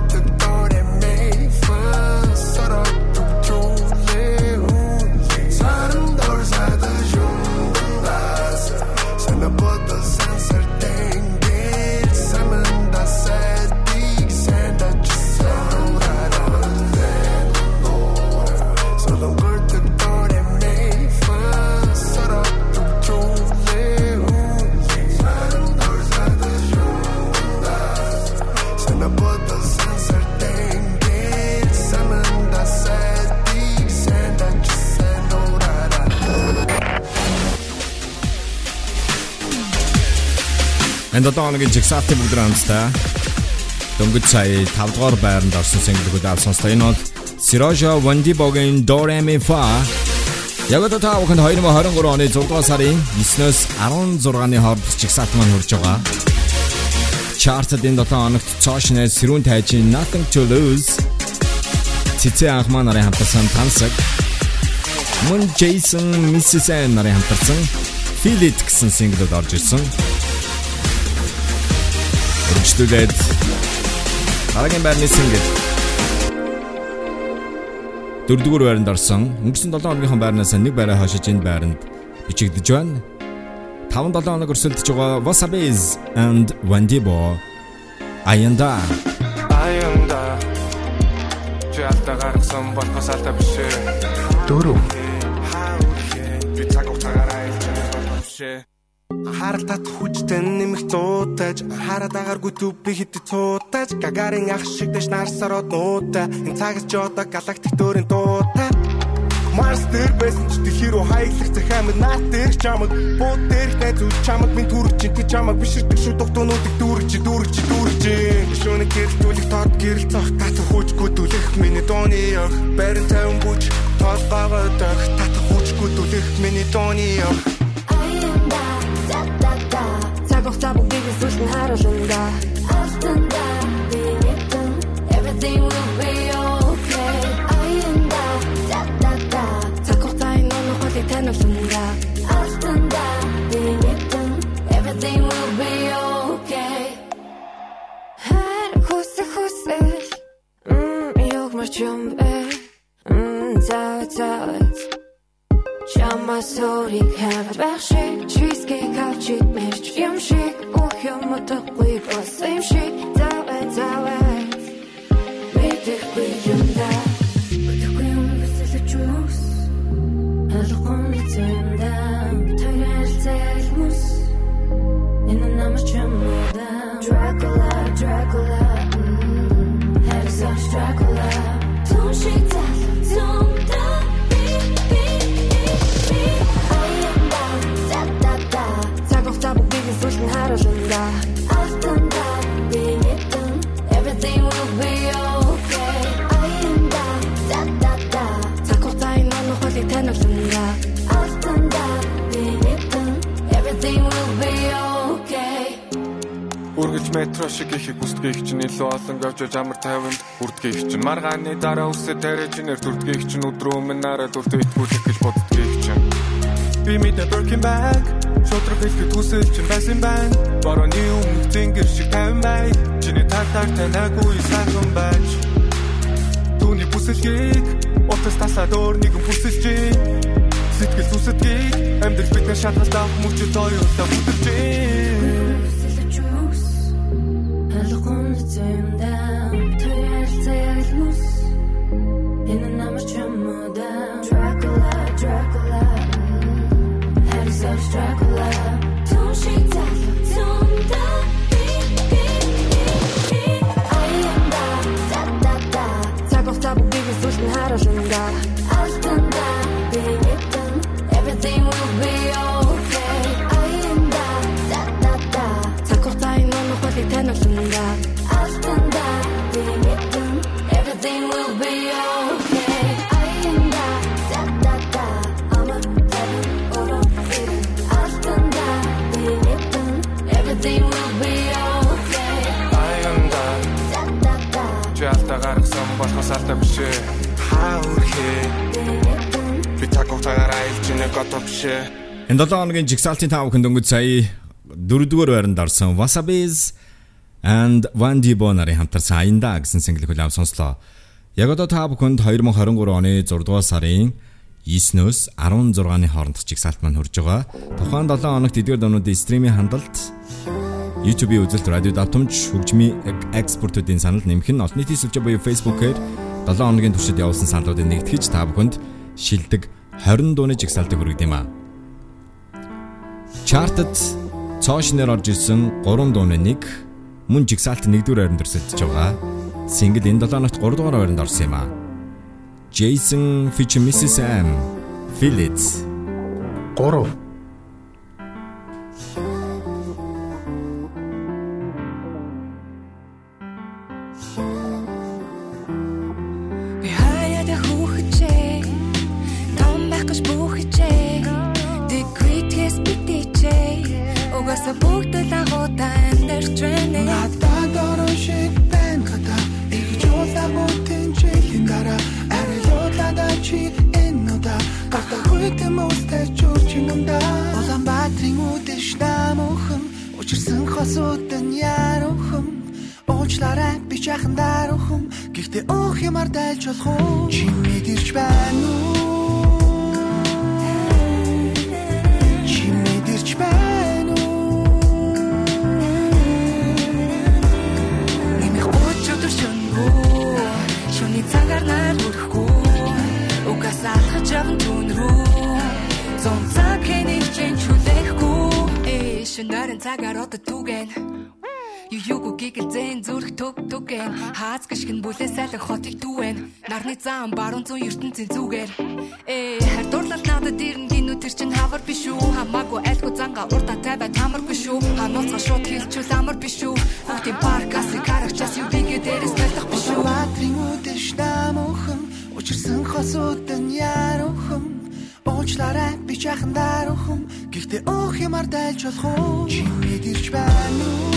Энд одоогийн жигсаалтын бүгд рамстай. Дөнгөж сая 5 дугаар байранд орсон single-үүд авсанста энэ бол Siraja Wandy Boгийн Do Re Mi Fa. Яг одоо та бүхэнд 2023 оны 6 дугаар сарын 9-өөс 16-ны хооронд жигсаалт маань хурж байгаа. Chart-д энэ 7 хоногт цоошнээ сэрүүн тайжин Nothing to Lose. Цэцээ анх маань нарын хамтарсан тансаг. Мөн Jason Mrs. нарын хамтарсан Feel It гэсэн single-д орж ирсэн. Үргэлжлүүлээд дараагийн байрны single дөрөвдүгээр байранд орсон. Өнгөрсөн 7 хоногийн байрнаас нэг байраа хашиж энэ байранд бичигдэж байна. 5-7 хоног өрсөлдөж байгаа Wasabi's and Wandibo Аянда Аянда Чалта гаргасан болохоос алдаа биш ээ. Дөрөв. Би цаг хугацаагаар айлчсан биш ээ. Харалтат хүчтэй нэмэх зуутаж хараад агааргүй төв хит цуутаж гагарын ах шиг дэш нарсараад нуута энэ цагаас ч одоо галактик дөөрийн дуута Марс дээр байсан ч дэлхий рүү хаяглах захиамд наат дээр чамаг бууд дээрх найзууд чамаг минь түрч чи чамаг биширдэг шүү дугтуунуудыг дүүрч дүүрч дүүрч шөнө гэрэлтүүлэх тод гэрэл цах татах хүчгүй дүлэх миний дууны өх барин тавин бүч тод багад татах хүчгүй дүлэх миний дууны өх Цаг хугацаа бүгдийг сүлтэн харуулна Алтанда би мэдэн Everything will be okay. Аянда да да да Цаг хугацааны нуно холыг таниулна Алтанда би мэдэн Everything will be okay. Хар хүсэ хүсэ Мм юг маш юм Чама сорик хавар баши cheesecake авч идмэрч юм шиг Үргэлж метро шиг их бүсдгийг чинь илүү олон гавж амар тайван үрдгийг чинь. Маргааны дараа үсэ тариачнэр дүрдгийг чинь өдрөө өмнө нараа дүртэ итгүүлэх гэж боддгийг чинь. Би мэдээ Birkin bag шодрог хэлэхэд хүсэл чинь байсан байна. Борооны өмнөх зингэр шиг тайван бай Чиний тартаар танаагүй сайхан байж Түүний бүсэлгийг утас тасаад өөр нэгэн бүсэлж Сэтгэл зүсэтгийг амьдрал бидний шалгалт авах мөчөд оюутаа бүдэрж 다뤄준다 Энэ 7 хоногийн жигсаалтын 5 хүнд өнгөц сая 4-р байранд орсон Wasabi's and Wandibo нарын хамтарсан Аянда гэсэн single хүлээв сонслоо. Яг одоо та бүхэнд 2023 оны 6 дугаар сарын 9-өөс 16-ны хоорондох жигсаалт маань хүрж байгаа. Тухайн 7 хоногт эдгээр дуунуудын стримийн хандалт YouTube-ийн үзэлт, радио давтамж, хөгжмийн экспортуудын санал нэмэх нь олон нийтийн сүлжээ буюу Facebook-ээр 7 хоногийн туршид явуулсан саналуудыг нэгтгэж та бүхэнд шилдэг 20 дууны жигсаалтыг хүргэж юм аа. Чартад цоош нэр орж ирсэн 3 дууны нэг мөн жигсаалт 1-р байранд өрсөлдөж байгаа. Сингл энэ 7 оногт 3 дугаар байранд орсон юм аа. Jason feat. Mrs. M. It. 3 Чурч юм да Улаанбаатарын үдэш намухан Учирсан хосуудын яруухан Уучлаарай би жахан дарухан Гэхдээ өөх юмар дайлж болох уу? Чи мэдэрч байна уу? Чи мэдэрч байна уу? Нэмэх гоч өдөр шөнгөө Шүний цагаар нар хүрэхгүй Угаас алхаж яван түн рүү Э шөнөрэн цагаар одоо түгэн. Ююгу гигэлзэн зүрх төг түгэн. Хаац гიშгэн бүлээ сайлах хотыг түвэн Нарны зам баруун зүүн ертөнцийн зүгээр Э хар дурлал надад ирнэ гинүү тэр чин хавар биш үү? Хамаагүй айлгүй занга урта тавиа тамаргүй шүү Ханууцга шууд хэлчүүл амар биш үү? Хүүхдийн паркас карагчаас юу бигээ дээрээс байлах биш үү? Баатрин үдэш намуухан Учирсан хосуудан яаруухан Уучлаарай би жахан даруухан Гэхдээ өөх юмар дайлж болох уу? Чи мэдэрч байна уу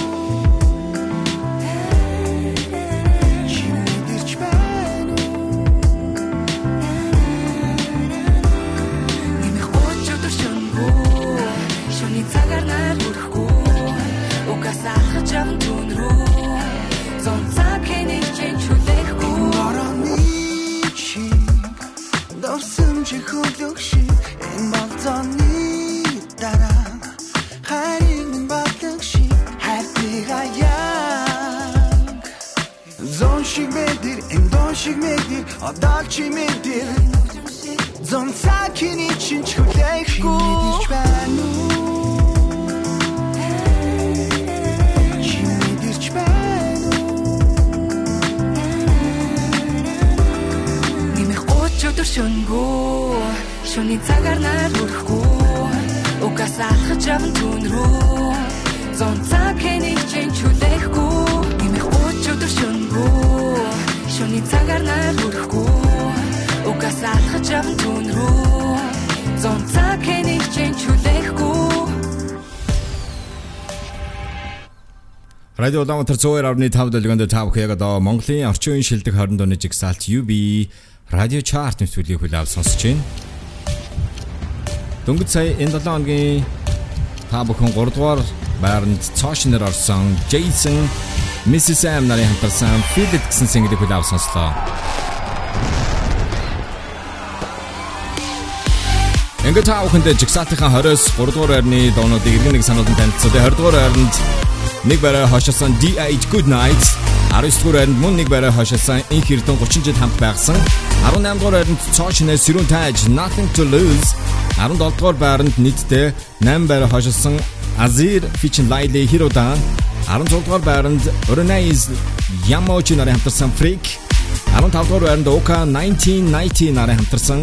Радио Улаанбаатар 102.5 дэлгэнд та бүхэн яг одоо Монголын орчин үеийн шилдэг 20 дууны жигсаалт UB радио чарт нэвтрүүлгийг хүлээв сонсож байна. Дөнгөж сая энэ 7 хоногийн та бүхэн 3 дугаар байранд цоошнер орсон Jason Mrs. Sam нарын хамтарсан Feel It гэсэн single-ийг хүлээв сонслоо. Ингээд та бүхэнд жигсаалтынхаа 20-с 3 дугаар байрны дуунуудыг иргэн нэг сануулсан. Тэгээ 20 дугаар байранд нэг барай хошилсан DH Good Night. 19 дугаар байранд мөн нэг барай хошилсан Инх Эрдэн 30 жил хамт байгсан 18 дугаар байранд Цоочны Сэрүүн Тайж Nothing to Lose. 17 дугаар байранд нийтдээ 8 барай хошилсан Azir Featuring Laili Hirodan 16 дугаар байранд Orenais Yamochi нарын хамтарсан Freak. 15 дугаар байранд Oka 1990 нарын хамтарсан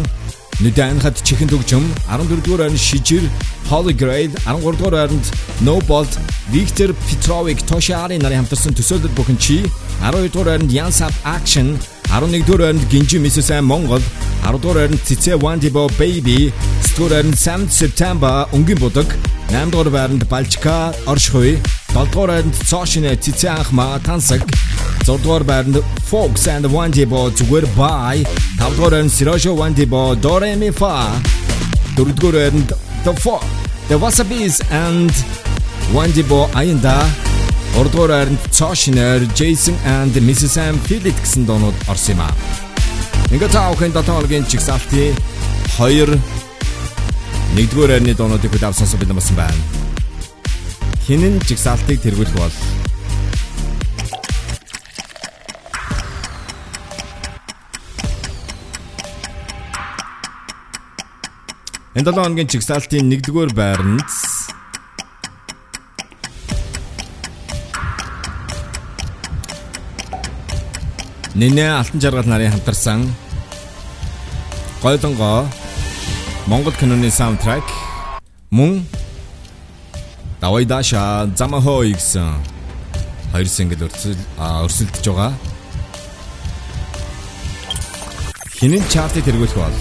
Нүдэн хат чихэн төгжим 14-р ойрын шижир Holy Grail 13-р ойронд No Bolt Виктор Петровик Тошаарын нарын хамтарсан төсөөлөл бүхэн чи 12-р ойронд Yansap Action 11-р ойронд Гинжи Миссэн Монгол 10-р ойронд Цэцэ Wandibo Baby 10-р ойронд Sam September Өнгийн будаг 8-р ойронд Balchka Оршхой 7-р байранд Цошин Цэцэн анхмаа тансаг. 6-р байранд Fox and Wandy Bo зүгээр бай. 5-р байранд Sirosho Wandy Bo Doremi Fa. 4-р байранд The Fox The Wasabi's and Wandy Bo Ayanda 3-р байранд Цошинэр Jason and Mrs Sam Phillips гэсэн доонууд орсон юм аа. Ингээ та бүхэн дотоогийн чигсалтын 2 1-р байрны доонуудыг хүлээвсэн бид намсан байна. Хинэн чигсалтыг тэргүүлэх бол? Энэ 7 хоногийн чигсалтын 1-р байранд Нинэ Алтан жаргал нарын хамтарсан Гойлонго Монгол киноны саундтрек мөн Давай даша замахой гэсэн хоёр single өрсөл өрсөлдөж байгаа. Хинэн чартыг тэргүүлэх бол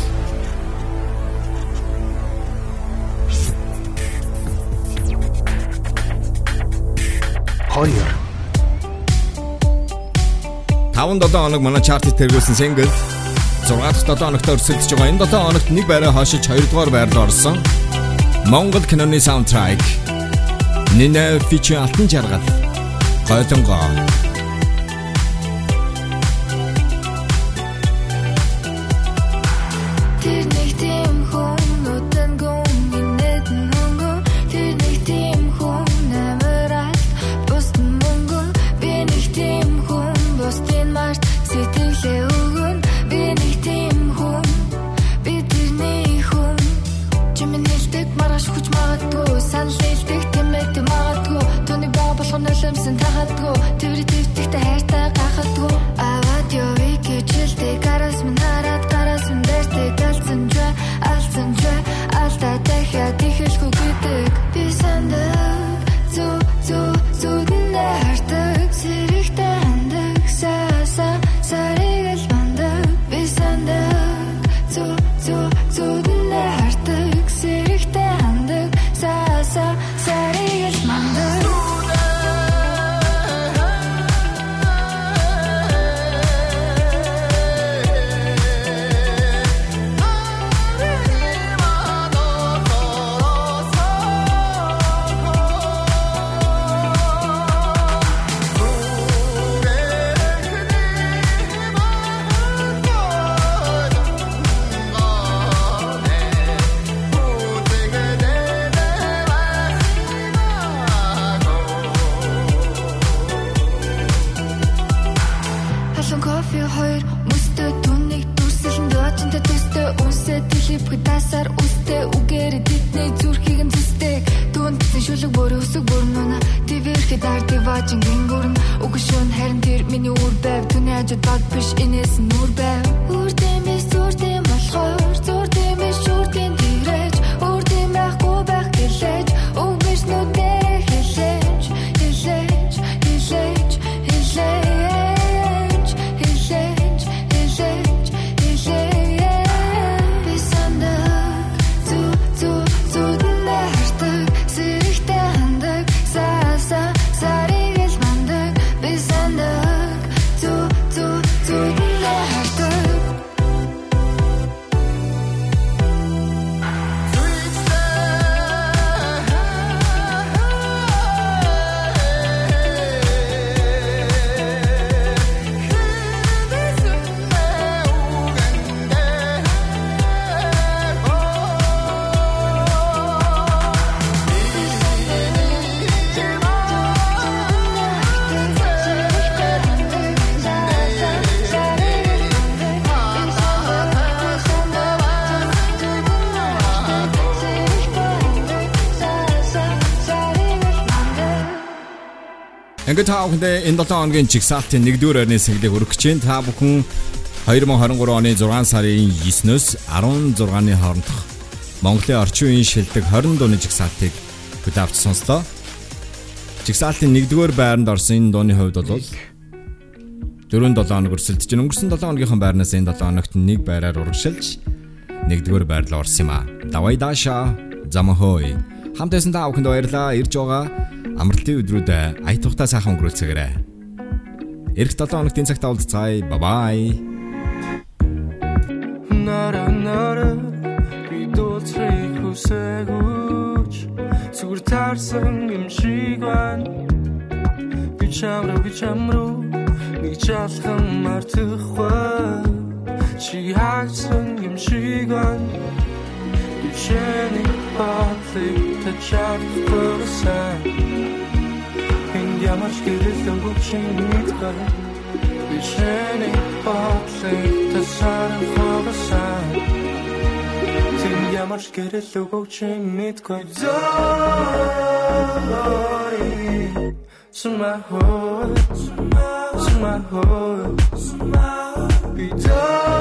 Хоёр 5-7 хоног манай чартыг тэргүүлсэн single 6 дахь 7 хоногт өрсөлдөж байгаа. Энэ 7 хоногт нэг байраа хашиж 2 дугаар байранд орсон. Монгол киноны саундтрек Нинэ фичи алтан жаргал. Гойлонго. Ингээд та бүхэндээ энэ 7 хоногийн жигсаалтын 1-р орны сэглийг хүргэж чинь та бүхэн 2023 оны 6 сарын 9-өөс 16-ны хоорондох Монголын орчин үеийн шилдэг 20 дууны жигсаалтыг хөтэ авч сонслоо. Жигсаалтын 1-р байранд орсон энэ дууны хувьд бол 4-7 хоног өрсөлдөж байна. Өнгөрсөн 7 хоногийнхаа байрнаас энэ 7 хоногт нэг байраар урагшилж 1-р байр руу орсон юм а. Давай даша замхой. Хамт байсан та бүхэнд баярлалаа. Ирж байгаа амралтын өдрүүд аятухта сайхан өнгөрүүлцгээрэй. Ирэх 7 хоногт энэ цагт уулзцаая. Бай бай. Нара нара би дууцрыг хүсэгүүч Зүгээр таарсан юм шиг байна Би чамруу би чамруу нэг чалхан мартахгүй Чи хаагсан юм шиг байна Би чэний бодлыг тачаахгүй сан Энд ямар ч гэрэлтэн бүчин мэдгүй Би чэний бодлыг тасарахгүй сан Тэнд ямар ч гэрэл бүчин мэдгүй Sorry Somehow Somehow Be sorry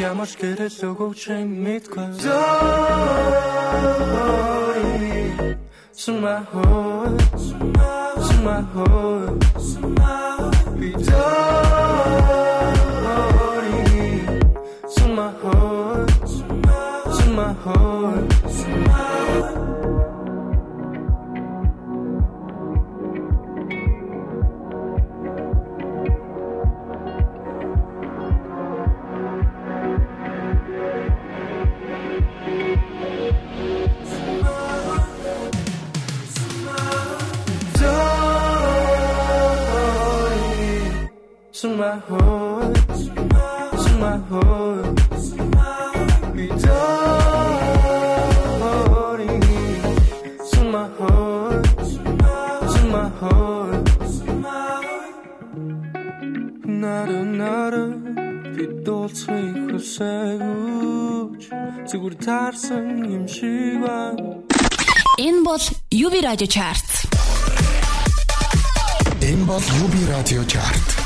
тасарахгүй сан Тэнд ямар ч гэрэл өгчэн мэдгүй Sorry Somehow Somehow Be sorry Somehow Somehow Be sorry Somehow Somehow Нара нара би дуулцгийг хүсэгүүч Зүгээр таарсан юм шиг байна Энэ бол UB Radio Chart. Энэ бол UB Radio Chart.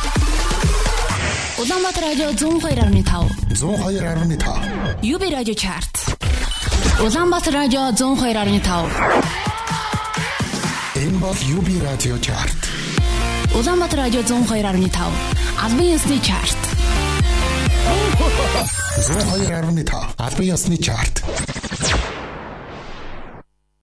Улаанбаатар радио 102.5. 102.5. UB Radio Chart. Улаанбаатар радио 102.5. Энэ бол UB Radio Chart. Улаанбаатар радио 102.5. Албан ёсны чарт. 102.5. Албан ёсны чарт.